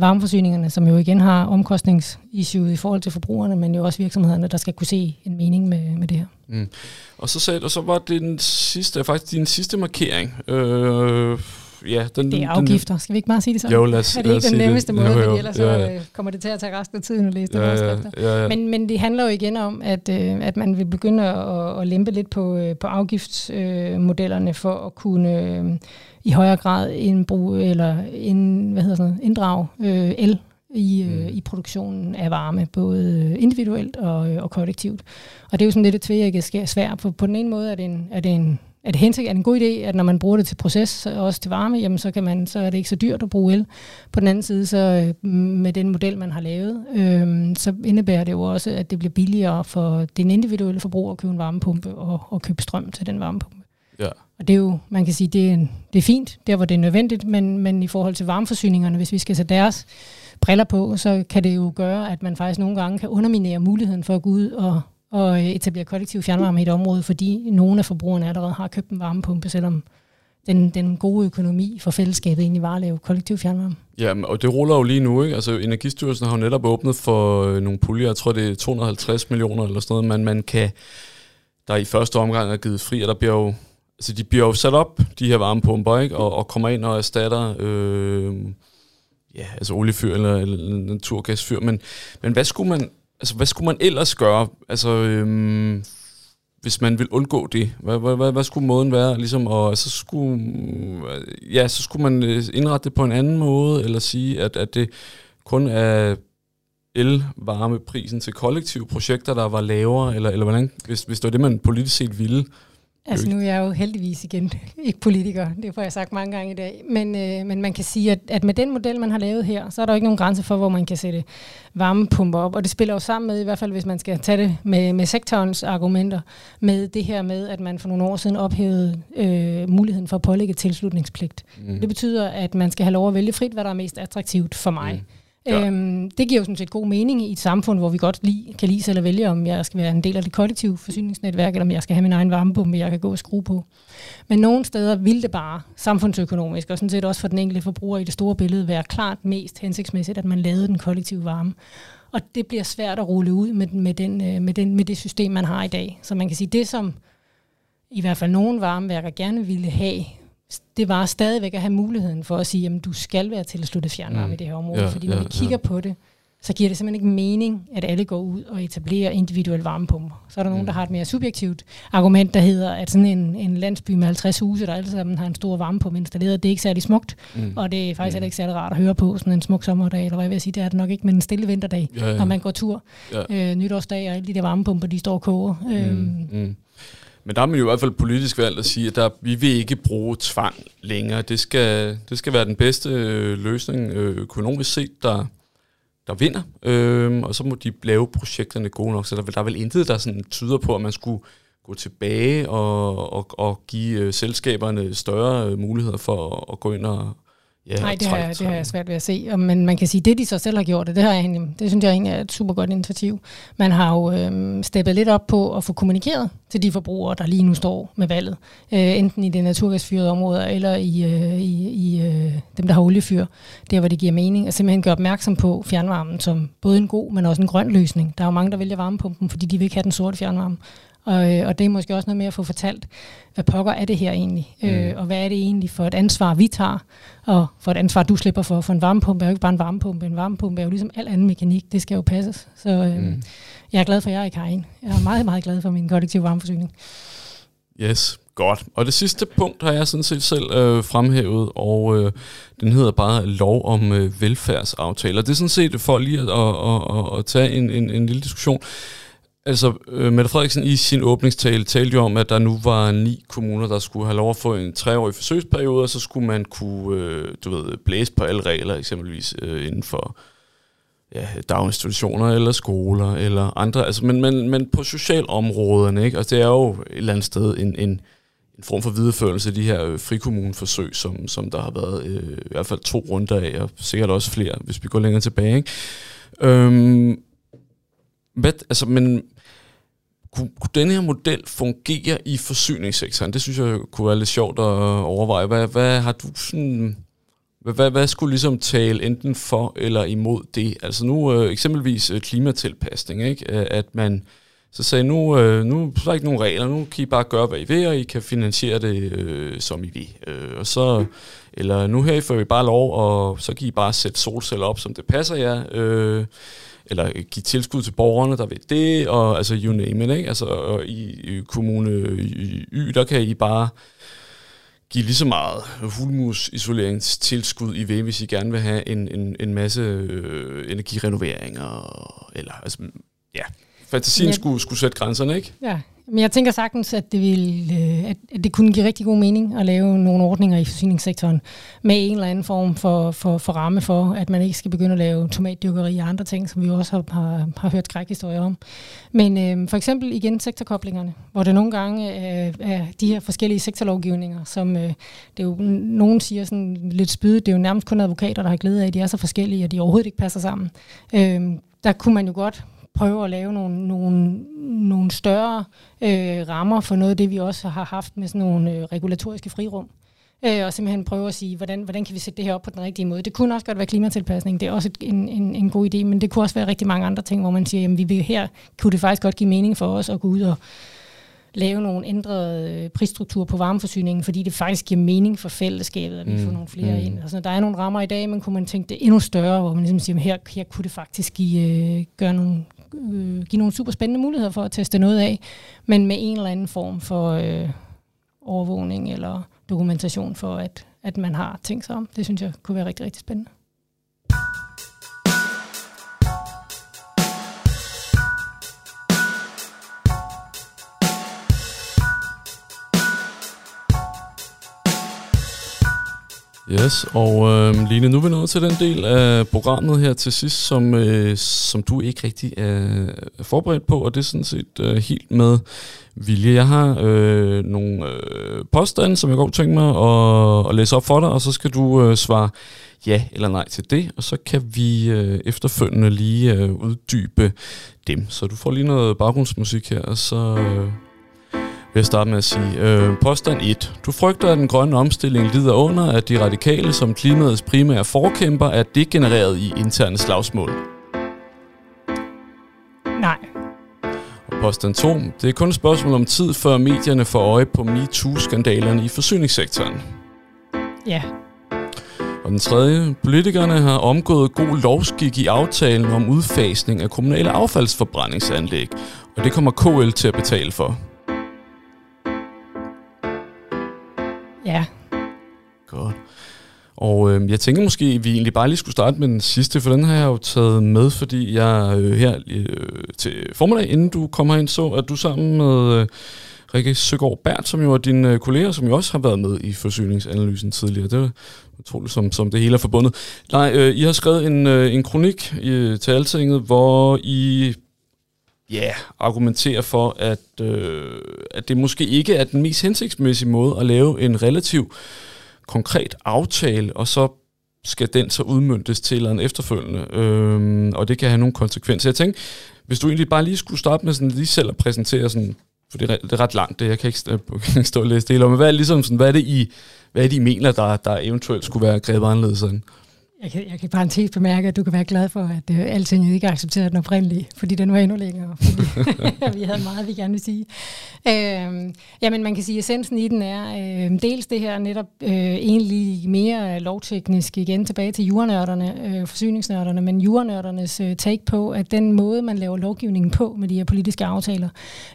varmeforsyningerne, som jo igen har omkostningsissue i forhold til forbrugerne, men jo også virksomhederne, der skal kunne se en mening med, med det her. Mm. Og så sagde du, så var det den sidste, faktisk din sidste markering. Øh, ja, den, det er afgifter. Skal vi ikke bare sige det sådan? Jo, lad os, Er det ikke den nemmeste det? måde, jo, jo, ellers ja, ja. så kommer det til at tage resten af tiden at læse ja, ja, ja, ja. Men, men det handler jo igen om, at, øh, at man vil begynde at, at lempe lidt på, øh, på afgiftsmodellerne for at kunne øh, i højere grad indbruge, eller ind, hvad hedder sådan noget, inddrage øh, el i, øh, mm. i produktionen af varme, både individuelt og, øh, og kollektivt. Og det er jo sådan lidt et tvækket svær. På, på den ene måde er det en, er det en er det hensigt, er det en god idé, at når man bruger det til proces, og også til varme, jamen så, kan man, så er det ikke så dyrt at bruge el. På den anden side, så øh, med den model, man har lavet, øh, så indebærer det jo også, at det bliver billigere for den individuelle forbruger at købe en varmepumpe og, og købe strøm til den varmepumpe. Ja. Og det er jo, man kan sige, det er, det er fint, der hvor det er nødvendigt, men, men i forhold til varmeforsyningerne, hvis vi skal sætte deres briller på, så kan det jo gøre, at man faktisk nogle gange kan underminere muligheden for at gå ud og, og øh, etablere kollektiv fjernvarme i et område, fordi nogle af forbrugerne allerede har købt en varmepumpe, selvom den, den gode økonomi for fællesskabet egentlig var at lave kollektiv fjernvarme. Ja, og det ruller jo lige nu, ikke? Altså Energistyrelsen har jo netop åbnet for øh, nogle puljer, jeg tror det er 250 millioner eller sådan noget, men man kan, der i første omgang er givet fri, og der bliver jo, altså de bliver jo sat op, de her varmepumper, ikke? Og, og kommer ind og erstatter, øh, ja, altså oliefyr eller, eller naturgasfyr, men, men hvad skulle man, altså hvad skulle man ellers gøre, altså øhm, hvis man vil undgå det? Hvad, hvad, hvad, hvad skulle måden være? Ligesom, og så skulle, øh, ja, så skulle man øh, indrette det på en anden måde, eller sige, at, at det kun er elvarmeprisen til kollektive projekter, der var lavere, eller, eller hvordan, hvis, hvis det var det, man politisk set ville? Altså nu er jeg jo heldigvis igen ikke politiker, det får jeg sagt mange gange i dag, men, øh, men man kan sige, at, at med den model, man har lavet her, så er der jo ikke nogen grænse for, hvor man kan sætte varmepumper op, og det spiller jo sammen med, i hvert fald hvis man skal tage det med, med sektorens argumenter, med det her med, at man for nogle år siden ophævede øh, muligheden for at pålægge tilslutningspligt. Mm. Det betyder, at man skal have lov at vælge frit, hvad der er mest attraktivt for mig. Mm. Ja. Øhm, det giver jo sådan set god mening i et samfund, hvor vi godt lige, kan lide selv at vælge, om jeg skal være en del af det kollektive forsyningsnetværk, eller om jeg skal have min egen varmepumpe, jeg kan gå og skrue på. Men nogle steder vil det bare samfundsøkonomisk, og sådan set også for den enkelte forbruger i det store billede, være klart mest hensigtsmæssigt, at man lavede den kollektive varme. Og det bliver svært at rulle ud med, med, den, øh, med, den, med det system, man har i dag. Så man kan sige, det som i hvert fald nogle varmeværker gerne ville have, det var stadigvæk at have muligheden for at sige, at du skal være tilsluttet fjernvarme mm. i det her område. Ja, fordi når ja, vi kigger ja. på det, så giver det simpelthen ikke mening, at alle går ud og etablerer individuelle varmepumper. Så er der mm. nogen, der har et mere subjektivt argument, der hedder, at sådan en, en landsby med 50 huse, der alle sammen har en stor varmepumpe installeret, det er ikke særlig smukt, mm. og det er faktisk mm. ikke særlig rart at høre på sådan en smuk sommerdag, eller hvad jeg vil sige, det er det nok ikke, men en stille vinterdag, ja, ja. når man går tur, ja. øh, nytårsdag, og alle de der varmepumper, de står og koger. Mm. Øhm, mm. Men der har man jo i hvert fald politisk valgt at sige, at der, vi vil ikke bruge tvang længere. Det skal, det skal være den bedste øh, løsning øh, økonomisk set, der, der vinder. Øh, og så må de lave projekterne gode nok. Så der, der er vel intet, der sådan tyder på, at man skulle gå tilbage og, og, og give øh, selskaberne større øh, muligheder for at, at gå ind og, Ja, Nej, det har, jeg, det har jeg svært ved at se. Men man kan sige, det de så selv har gjort, det, det, har jeg, det synes jeg egentlig er et super godt initiativ. Man har jo øh, steppet lidt op på at få kommunikeret til de forbrugere, der lige nu står med valget. Øh, enten i det naturgasfyrede områder, eller i, øh, i, i øh, dem, der har oliefyr. Der, hvor det giver mening. At simpelthen gøre opmærksom på fjernvarmen som både en god, men også en grøn løsning. Der er jo mange, der vælger varmepumpen, fordi de vil ikke have den sorte fjernvarme. Og, øh, og det er måske også noget mere at få fortalt, hvad pokker er det her egentlig? Mm. Øh, og hvad er det egentlig for et ansvar, vi tager? Og for et ansvar, du slipper for. For en varmepumpe er jo ikke bare en varmepumpe. En varmepumpe er jo ligesom al anden mekanik. Det skal jo passes. Så øh, mm. jeg er glad for, at jeg er i Karin. Jeg er meget, meget glad for min kollektive varmeforsyning. Yes, godt. Og det sidste punkt har jeg sådan set selv øh, fremhævet, og øh, den hedder bare lov om øh, velfærdsaftaler. Det er sådan set for lige at, at, at, at tage en, en, en lille diskussion. Altså, øh, Mette Frederiksen i sin åbningstale talte jo om, at der nu var ni kommuner, der skulle have lov at få en treårig forsøgsperiode, og så skulle man kunne, øh, du ved, blæse på alle regler, eksempelvis øh, inden for ja, daginstitutioner eller skoler eller andre, altså, men, men, men på socialområderne, ikke? Altså, det er jo et eller andet sted en, en, en form for videreførelse af de her øh, frikommuneforsøg, som, som der har været øh, i hvert fald to runder af, og sikkert også flere, hvis vi går længere tilbage, ikke? Øhm, hvad, altså, men kunne, kunne den her model fungere i forsyningssektoren? Det synes jeg kunne være lidt sjovt at overveje. Hvad, hvad har du sådan... Hvad, hvad, hvad skulle ligesom tale enten for eller imod det? Altså nu øh, eksempelvis øh, klimatilpasning, ikke? Øh, at man så sagde, nu, øh, nu er der ikke nogen regler, nu kan I bare gøre, hvad I vil, og I kan finansiere det, øh, som I vil. Øh, og så, eller nu her får vi bare lov, og så kan I bare sætte solceller op, som det passer jer. Øh, eller give tilskud til borgerne, der vil det, og altså you name it, ikke? Altså og i, i kommune Y, der kan I bare give lige så meget hulmusisoleringstilskud i ved, hvis I gerne vil have en, en, en masse øh, energirenoveringer, eller altså, ja, fantasien ja. skulle, skulle sætte grænserne, ikke? Ja, men jeg tænker sagtens, at det, vil, øh, at det kunne give rigtig god mening at lave nogle ordninger i forsyningssektoren med en eller anden form for, for, for ramme for, at man ikke skal begynde at lave tomatdyrkeri og andre ting, som vi også har, har, har hørt skrækhistorier om. Men øh, for eksempel igen sektorkoblingerne, hvor det nogle gange er, er de her forskellige sektorlovgivninger, som øh, det er jo, nogen siger sådan lidt spydigt, det er jo nærmest kun advokater, der har glæde af, at de er så forskellige, og de overhovedet ikke passer sammen. Øh, der kunne man jo godt prøve at lave nogle, nogle, nogle større øh, rammer for noget af det, vi også har haft med sådan nogle øh, regulatoriske frirum. øh, og simpelthen prøve at sige, hvordan, hvordan kan vi sætte det her op på den rigtige måde. Det kunne også godt være klimatilpasning, det er også et, en, en, en god idé, men det kunne også være rigtig mange andre ting, hvor man siger, jamen vi vil her, kunne det faktisk godt give mening for os at gå ud og lave nogle ændrede øh, prisstrukturer på varmeforsyningen, fordi det faktisk giver mening for fællesskabet, at vi mm. får nogle flere mm. ind. Altså, der er nogle rammer i dag, men kunne man tænke det endnu større, hvor man ligesom siger, her, her kunne det faktisk give, øh, gøre nogle, øh, give nogle super spændende muligheder for at teste noget af, men med en eller anden form for øh, overvågning eller dokumentation for, at, at man har tænkt sig om. Det synes jeg kunne være rigtig, rigtig spændende. Yes, og øh, Line, nu er vi nået til den del af programmet her til sidst, som, øh, som du ikke rigtig er forberedt på, og det er sådan set øh, helt med vilje. Jeg har øh, nogle øh, påstande, som jeg godt tænker mig at, at læse op for dig, og så skal du øh, svare ja eller nej til det, og så kan vi øh, efterfølgende lige øh, uddybe dem. Så du får lige noget baggrundsmusik her, og så... Øh, vil jeg starte med at sige. Øh, påstand 1. Du frygter, at den grønne omstilling lider under, at de radikale som klimaets primære forkæmper er degenereret i interne slagsmål. Nej. Og påstand 2. Det er kun et spørgsmål om tid, før medierne får øje på MeToo-skandalerne i forsyningssektoren. Ja. Og den tredje. Politikerne har omgået god lovskik i aftalen om udfasning af kommunale affaldsforbrændingsanlæg, og det kommer KL til at betale for. Og øh, jeg tænker måske, at vi egentlig bare lige skulle starte med den sidste, for den har jeg jo taget med, fordi jeg øh, her øh, til formiddag, inden du kommer ind, så at du sammen med øh, Rikke Søgaard Bert, som jo er din øh, kollega, som jo også har været med i forsyningsanalysen tidligere. Det er utroligt, som, som det hele er forbundet. Nej, øh, I har skrevet en, øh, en kronik i, til Altinget, hvor I ja, yeah, argumenterer for, at, øh, at det måske ikke er den mest hensigtsmæssige måde at lave en relativ konkret aftale, og så skal den så udmyndtes til eller en efterfølgende, øhm, og det kan have nogle konsekvenser. Jeg tænker, hvis du egentlig bare lige skulle starte med sådan lige selv at præsentere sådan, for det er, det er ret langt, det jeg kan ikke, kan stå og læse det hele, men hvad er, ligesom sådan, hvad er det, I, hvad er det, I mener, der, der eventuelt skulle være grebet anderledes sådan? Jeg kan, jeg kan bare en bemærke, at du kan være glad for, at uh, alting ikke accepteret den oprindelige, fordi den var endnu længere, fordi vi havde meget, vi gerne vil sige. Øh, jamen, man kan sige, at essensen i den er øh, dels det her netop øh, egentlig mere lovteknisk, igen tilbage til jurnørderne, øh, forsyningsnørderne, men jurnørdernes øh, take på, at den måde, man laver lovgivningen på med de her politiske aftaler,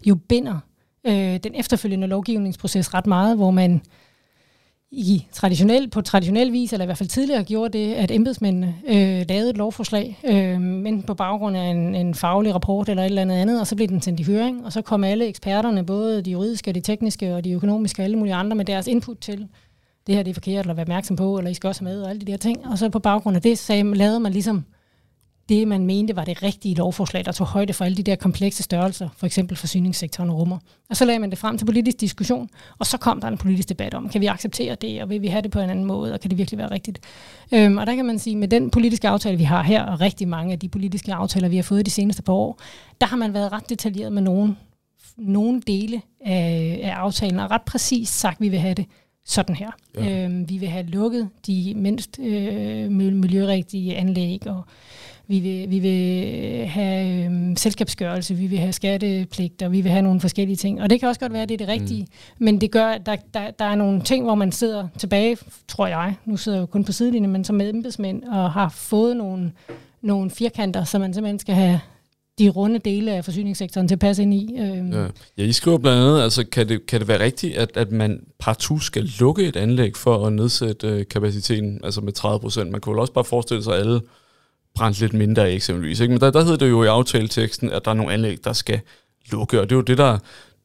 jo binder øh, den efterfølgende lovgivningsproces ret meget, hvor man i traditionel, på traditionel vis, eller i hvert fald tidligere gjorde det, at embedsmændene øh, lavede et lovforslag, øh, men på baggrund af en, en faglig rapport eller et eller andet andet, og så blev den sendt i høring, og så kom alle eksperterne, både de juridiske, de tekniske og de økonomiske og alle mulige andre, med deres input til, det her det er forkert, eller være opmærksom på, eller I skal også have med, og alle de der ting. Og så på baggrund af det, sagde, lavede man ligesom det, man mente var det rigtige lovforslag, der tog højde for alle de der komplekse størrelser, for eksempel forsyningssektoren og rummer. Og så lagde man det frem til politisk diskussion, og så kom der en politisk debat om, kan vi acceptere det, og vil vi have det på en anden måde, og kan det virkelig være rigtigt? Øhm, og der kan man sige, med den politiske aftale, vi har her, og rigtig mange af de politiske aftaler, vi har fået de seneste par år, der har man været ret detaljeret med nogle, nogle dele af, af aftalen, og ret præcist sagt, at vi vil have det sådan her. Ja. Øhm, vi vil have lukket de mindst øh, miljørigtige anlæg, og vi vil, vi vil have øh, selskabsgørelse, vi vil have skattepligter, vi vil have nogle forskellige ting. Og det kan også godt være, at det er det rigtige. Mm. Men det gør, at der, der, der er nogle ting, hvor man sidder tilbage, tror jeg, nu sidder jeg jo kun på sidelinjen, men som embedsmænd, og har fået nogle, nogle firkanter, som man simpelthen skal have de runde dele af forsyningssektoren til at passe ind i. Øh. Ja. ja, I skriver blandt andet, altså kan det, kan det være rigtigt, at, at man partout skal lukke et anlæg for at nedsætte øh, kapaciteten altså med 30 procent? Man kunne vel også bare forestille sig, alle brændt lidt mindre af eksempelvis. Ikke? Men der, der hedder det jo i aftaleteksten, at der er nogle anlæg, der skal lukke, og det er jo det, der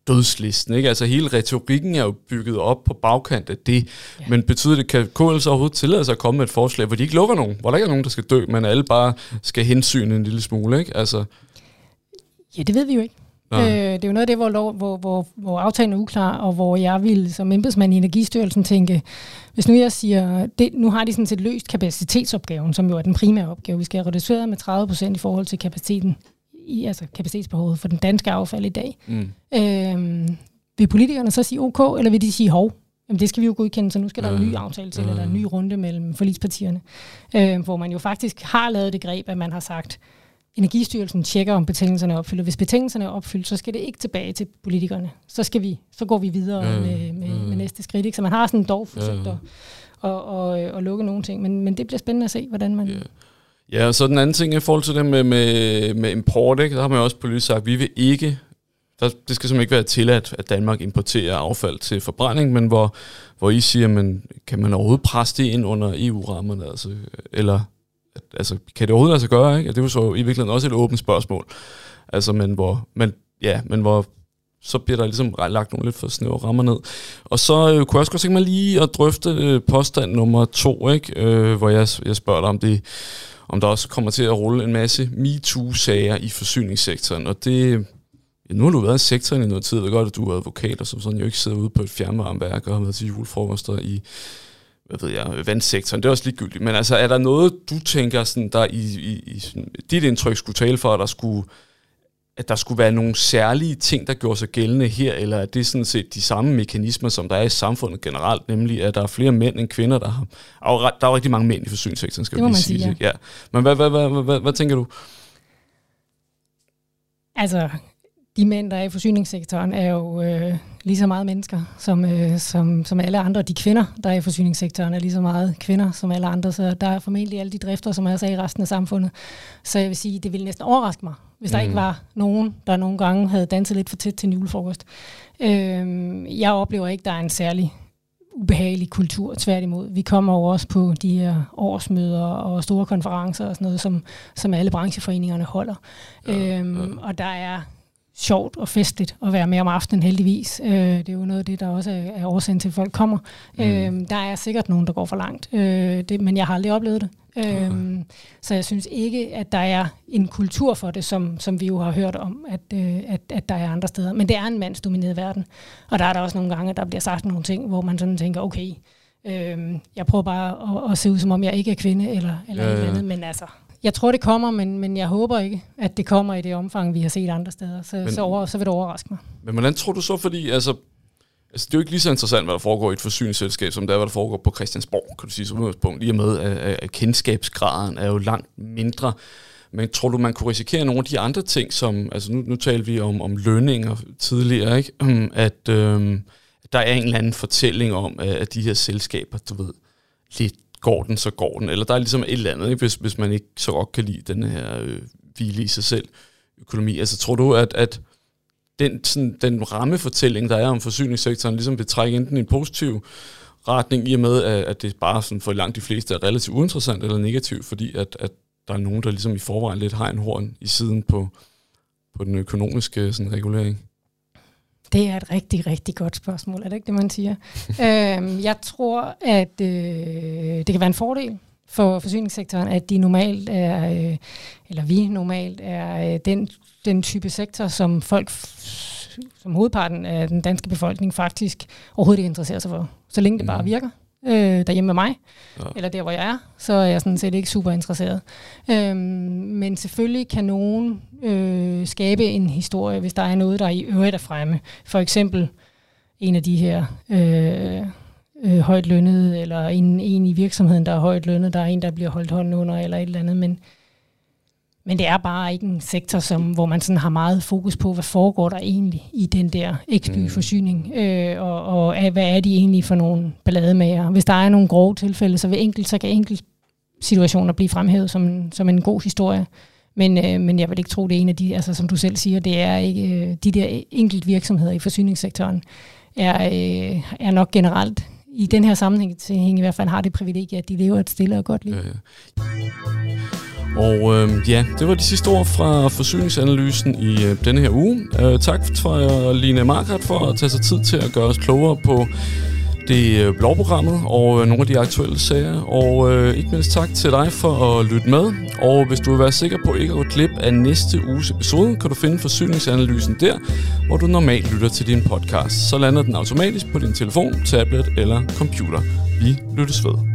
dødslisten. Ikke? Altså hele retorikken er jo bygget op på bagkant af det. Ja. Men betyder det, kan KL så overhovedet tillade sig at komme med et forslag, hvor de ikke lukker nogen, hvor der ikke er nogen, der skal dø, men alle bare skal hensyne en lille smule? Ikke? Altså. Ja, det ved vi jo ikke. Øh, det er jo noget af det, hvor, lov, hvor, hvor, hvor aftalen er uklar, og hvor jeg vil som embedsmand i Energistyrelsen tænke, hvis nu jeg siger, det, nu har de sådan set løst kapacitetsopgaven, som jo er den primære opgave. Vi skal have reduceret med 30 procent i forhold til kapaciteten, i, altså kapacitetsbehovet for den danske affald i dag. Mm. Øh, vil politikerne så sige OK, eller vil de sige hov? Jamen det skal vi jo godkende, så nu skal der en ny aftale til, eller en ny runde mellem forligspartierne, øh, hvor man jo faktisk har lavet det greb, at man har sagt, Energistyrelsen tjekker, om betingelserne er opfyldt. Hvis betingelserne er opfyldt, så skal det ikke tilbage til politikerne. Så, skal vi, så går vi videre ja, med, med, ja. med næste skridt. Ikke? Så man har sådan dog forsøgt ja. at, at, at, at lukke nogle ting. Men, men det bliver spændende at se, hvordan man... Ja. Ja, og så den anden ting i forhold til det med, med, med import, ikke? der har man jo også politisk sagt, at vi vil ikke, der, det skal simpelthen ikke være tilladt, at Danmark importerer affald til forbrænding, men hvor, hvor I siger, men kan man overhovedet presse det ind under EU-rammerne, altså, eller altså, kan det overhovedet altså gøre, ikke? Det er jo så i virkeligheden også et åbent spørgsmål. Altså, men hvor, men, ja, men hvor så bliver der ligesom lagt nogle lidt for snævre rammer ned. Og så øh, kunne jeg også godt tænke mig lige at drøfte øh, påstand nummer to, ikke? Øh, hvor jeg, jeg spørger dig om det, om der også kommer til at rulle en masse MeToo-sager i forsyningssektoren. Og det, ja, nu har du været i sektoren i noget tid, og godt, at du er advokat, og som sådan jo ikke sidder ude på et fjernvarmeværk og har været til julefrokoster i hvad ved jeg, vandsektoren, det er også ligegyldigt. Men altså, er der noget, du tænker, sådan, der i, i, i sådan, dit indtryk skulle tale for, at der skulle, at der skulle være nogle særlige ting, der gjorde sig gældende her, eller er det sådan set de samme mekanismer, som der er i samfundet generelt, nemlig at der er flere mænd end kvinder, der har... Der er jo rigtig mange mænd i forsyningssektoren, skal det må man sige. sige ja. ja. Men hvad, hvad, hvad, hvad, hvad, hvad tænker du? Altså, de mænd, der er i forsyningssektoren, er jo øh, lige så meget mennesker som, øh, som, som alle andre. De kvinder, der er i forsyningssektoren, er lige så meget kvinder som alle andre. Så der er formentlig alle de drifter, som er så i resten af samfundet. Så jeg vil sige, det ville næsten overraske mig, hvis mm. der ikke var nogen, der nogle gange havde danset lidt for tæt til en julefrokost. Øh, jeg oplever ikke, der er en særlig ubehagelig kultur, tværtimod. Vi kommer jo også på de her årsmøder og store konferencer og sådan noget, som, som alle brancheforeningerne holder. Ja, øhm, ja. Og der er sjovt og festligt at være med om aftenen heldigvis. Øh, det er jo noget af det, der også er, årsagen til, at folk kommer. Mm. Øh, der er sikkert nogen, der går for langt, øh, det, men jeg har aldrig oplevet det. Øh, okay. Så jeg synes ikke, at der er en kultur for det, som, som vi jo har hørt om, at, øh, at, at der er andre steder. Men det er en mandsdomineret verden, og der er der også nogle gange, der bliver sagt nogle ting, hvor man sådan tænker, okay, øh, jeg prøver bare at, at se ud, som om jeg ikke er kvinde eller, eller ja, ja. et eller andet, men altså, jeg tror, det kommer, men, men jeg håber ikke, at det kommer i det omfang, vi har set andre steder. Så, men, så, over, så vil det overraske mig. Men hvordan tror du så, fordi altså, altså, det er jo ikke lige så interessant, hvad der foregår i et forsyningsselskab, som det er, hvad der foregår på Christiansborg, kan du sige, som udgangspunkt. Lige med, at, at kendskabsgraden er jo langt mindre. Men tror du, man kunne risikere nogle af de andre ting, som, altså nu, nu taler vi om, om lønninger tidligere, ikke? at øhm, der er en eller anden fortælling om, at de her selskaber, du ved, lidt går den, så går den. Eller der er ligesom et eller andet, ikke? Hvis, hvis man ikke så godt kan lide den her øh, hvile i sig selv økonomi. Altså tror du, at, at den, sådan, den rammefortælling, der er om forsyningssektoren, ligesom vil trække enten en positiv retning, i og med, at, at det bare sådan for langt de fleste er relativt uinteressant eller negativt, fordi at, at der er nogen, der ligesom i forvejen lidt har en horn i siden på, på den økonomiske sådan, regulering? Det er et rigtig, rigtig godt spørgsmål. Er det ikke det, man siger? øhm, jeg tror, at øh, det kan være en fordel for forsyningssektoren, at de normalt er, øh, eller vi normalt er øh, den, den type sektor, som folk, som hovedparten af den danske befolkning faktisk overhovedet ikke interesserer sig for. Så længe det bare mm. virker øh, derhjemme med mig, ja. eller der, hvor jeg er, så er jeg sådan set ikke super interesseret. Øhm, men selvfølgelig kan nogen øh, skabe en historie, hvis der er noget, der i øvrigt er fremme. For eksempel en af de her øh, øh, højt lønnede, eller en, en i virksomheden, der er højt lønnet, der er en, der bliver holdt hånden under, eller et eller andet. Men men det er bare ikke en sektor, som, hvor man sådan har meget fokus på, hvad foregår der egentlig i den der XB-forsyning, mm. øh, og, og hvad er de egentlig for nogle ballademager. Hvis der er nogle grove tilfælde, så, vil enkelt, så kan enkelt situationer blive fremhævet som, som en god historie. Men, øh, men jeg vil ikke tro, det er en af de, altså som du selv siger, det er ikke øh, de der enkelt virksomheder i forsyningssektoren, er, øh, er nok generelt i den her sammenhæng til i hvert fald har det privilegie, at de lever et stille og godt liv. Ja, ja. Og øh, ja, det var de sidste ord fra forsyningsanalysen i øh, denne her uge. Øh, tak for øh, Line Markert for at tage sig tid til at gøre os klogere på det øh, blogprogrammet og øh, nogle af de aktuelle sager. Og øh, ikke mindst tak til dig for at lytte med. Og hvis du vil være sikker på ikke at gå glip af næste uges episode, kan du finde forsyningsanalysen der, hvor du normalt lytter til din podcast. Så lander den automatisk på din telefon, tablet eller computer. Vi lyttes ved.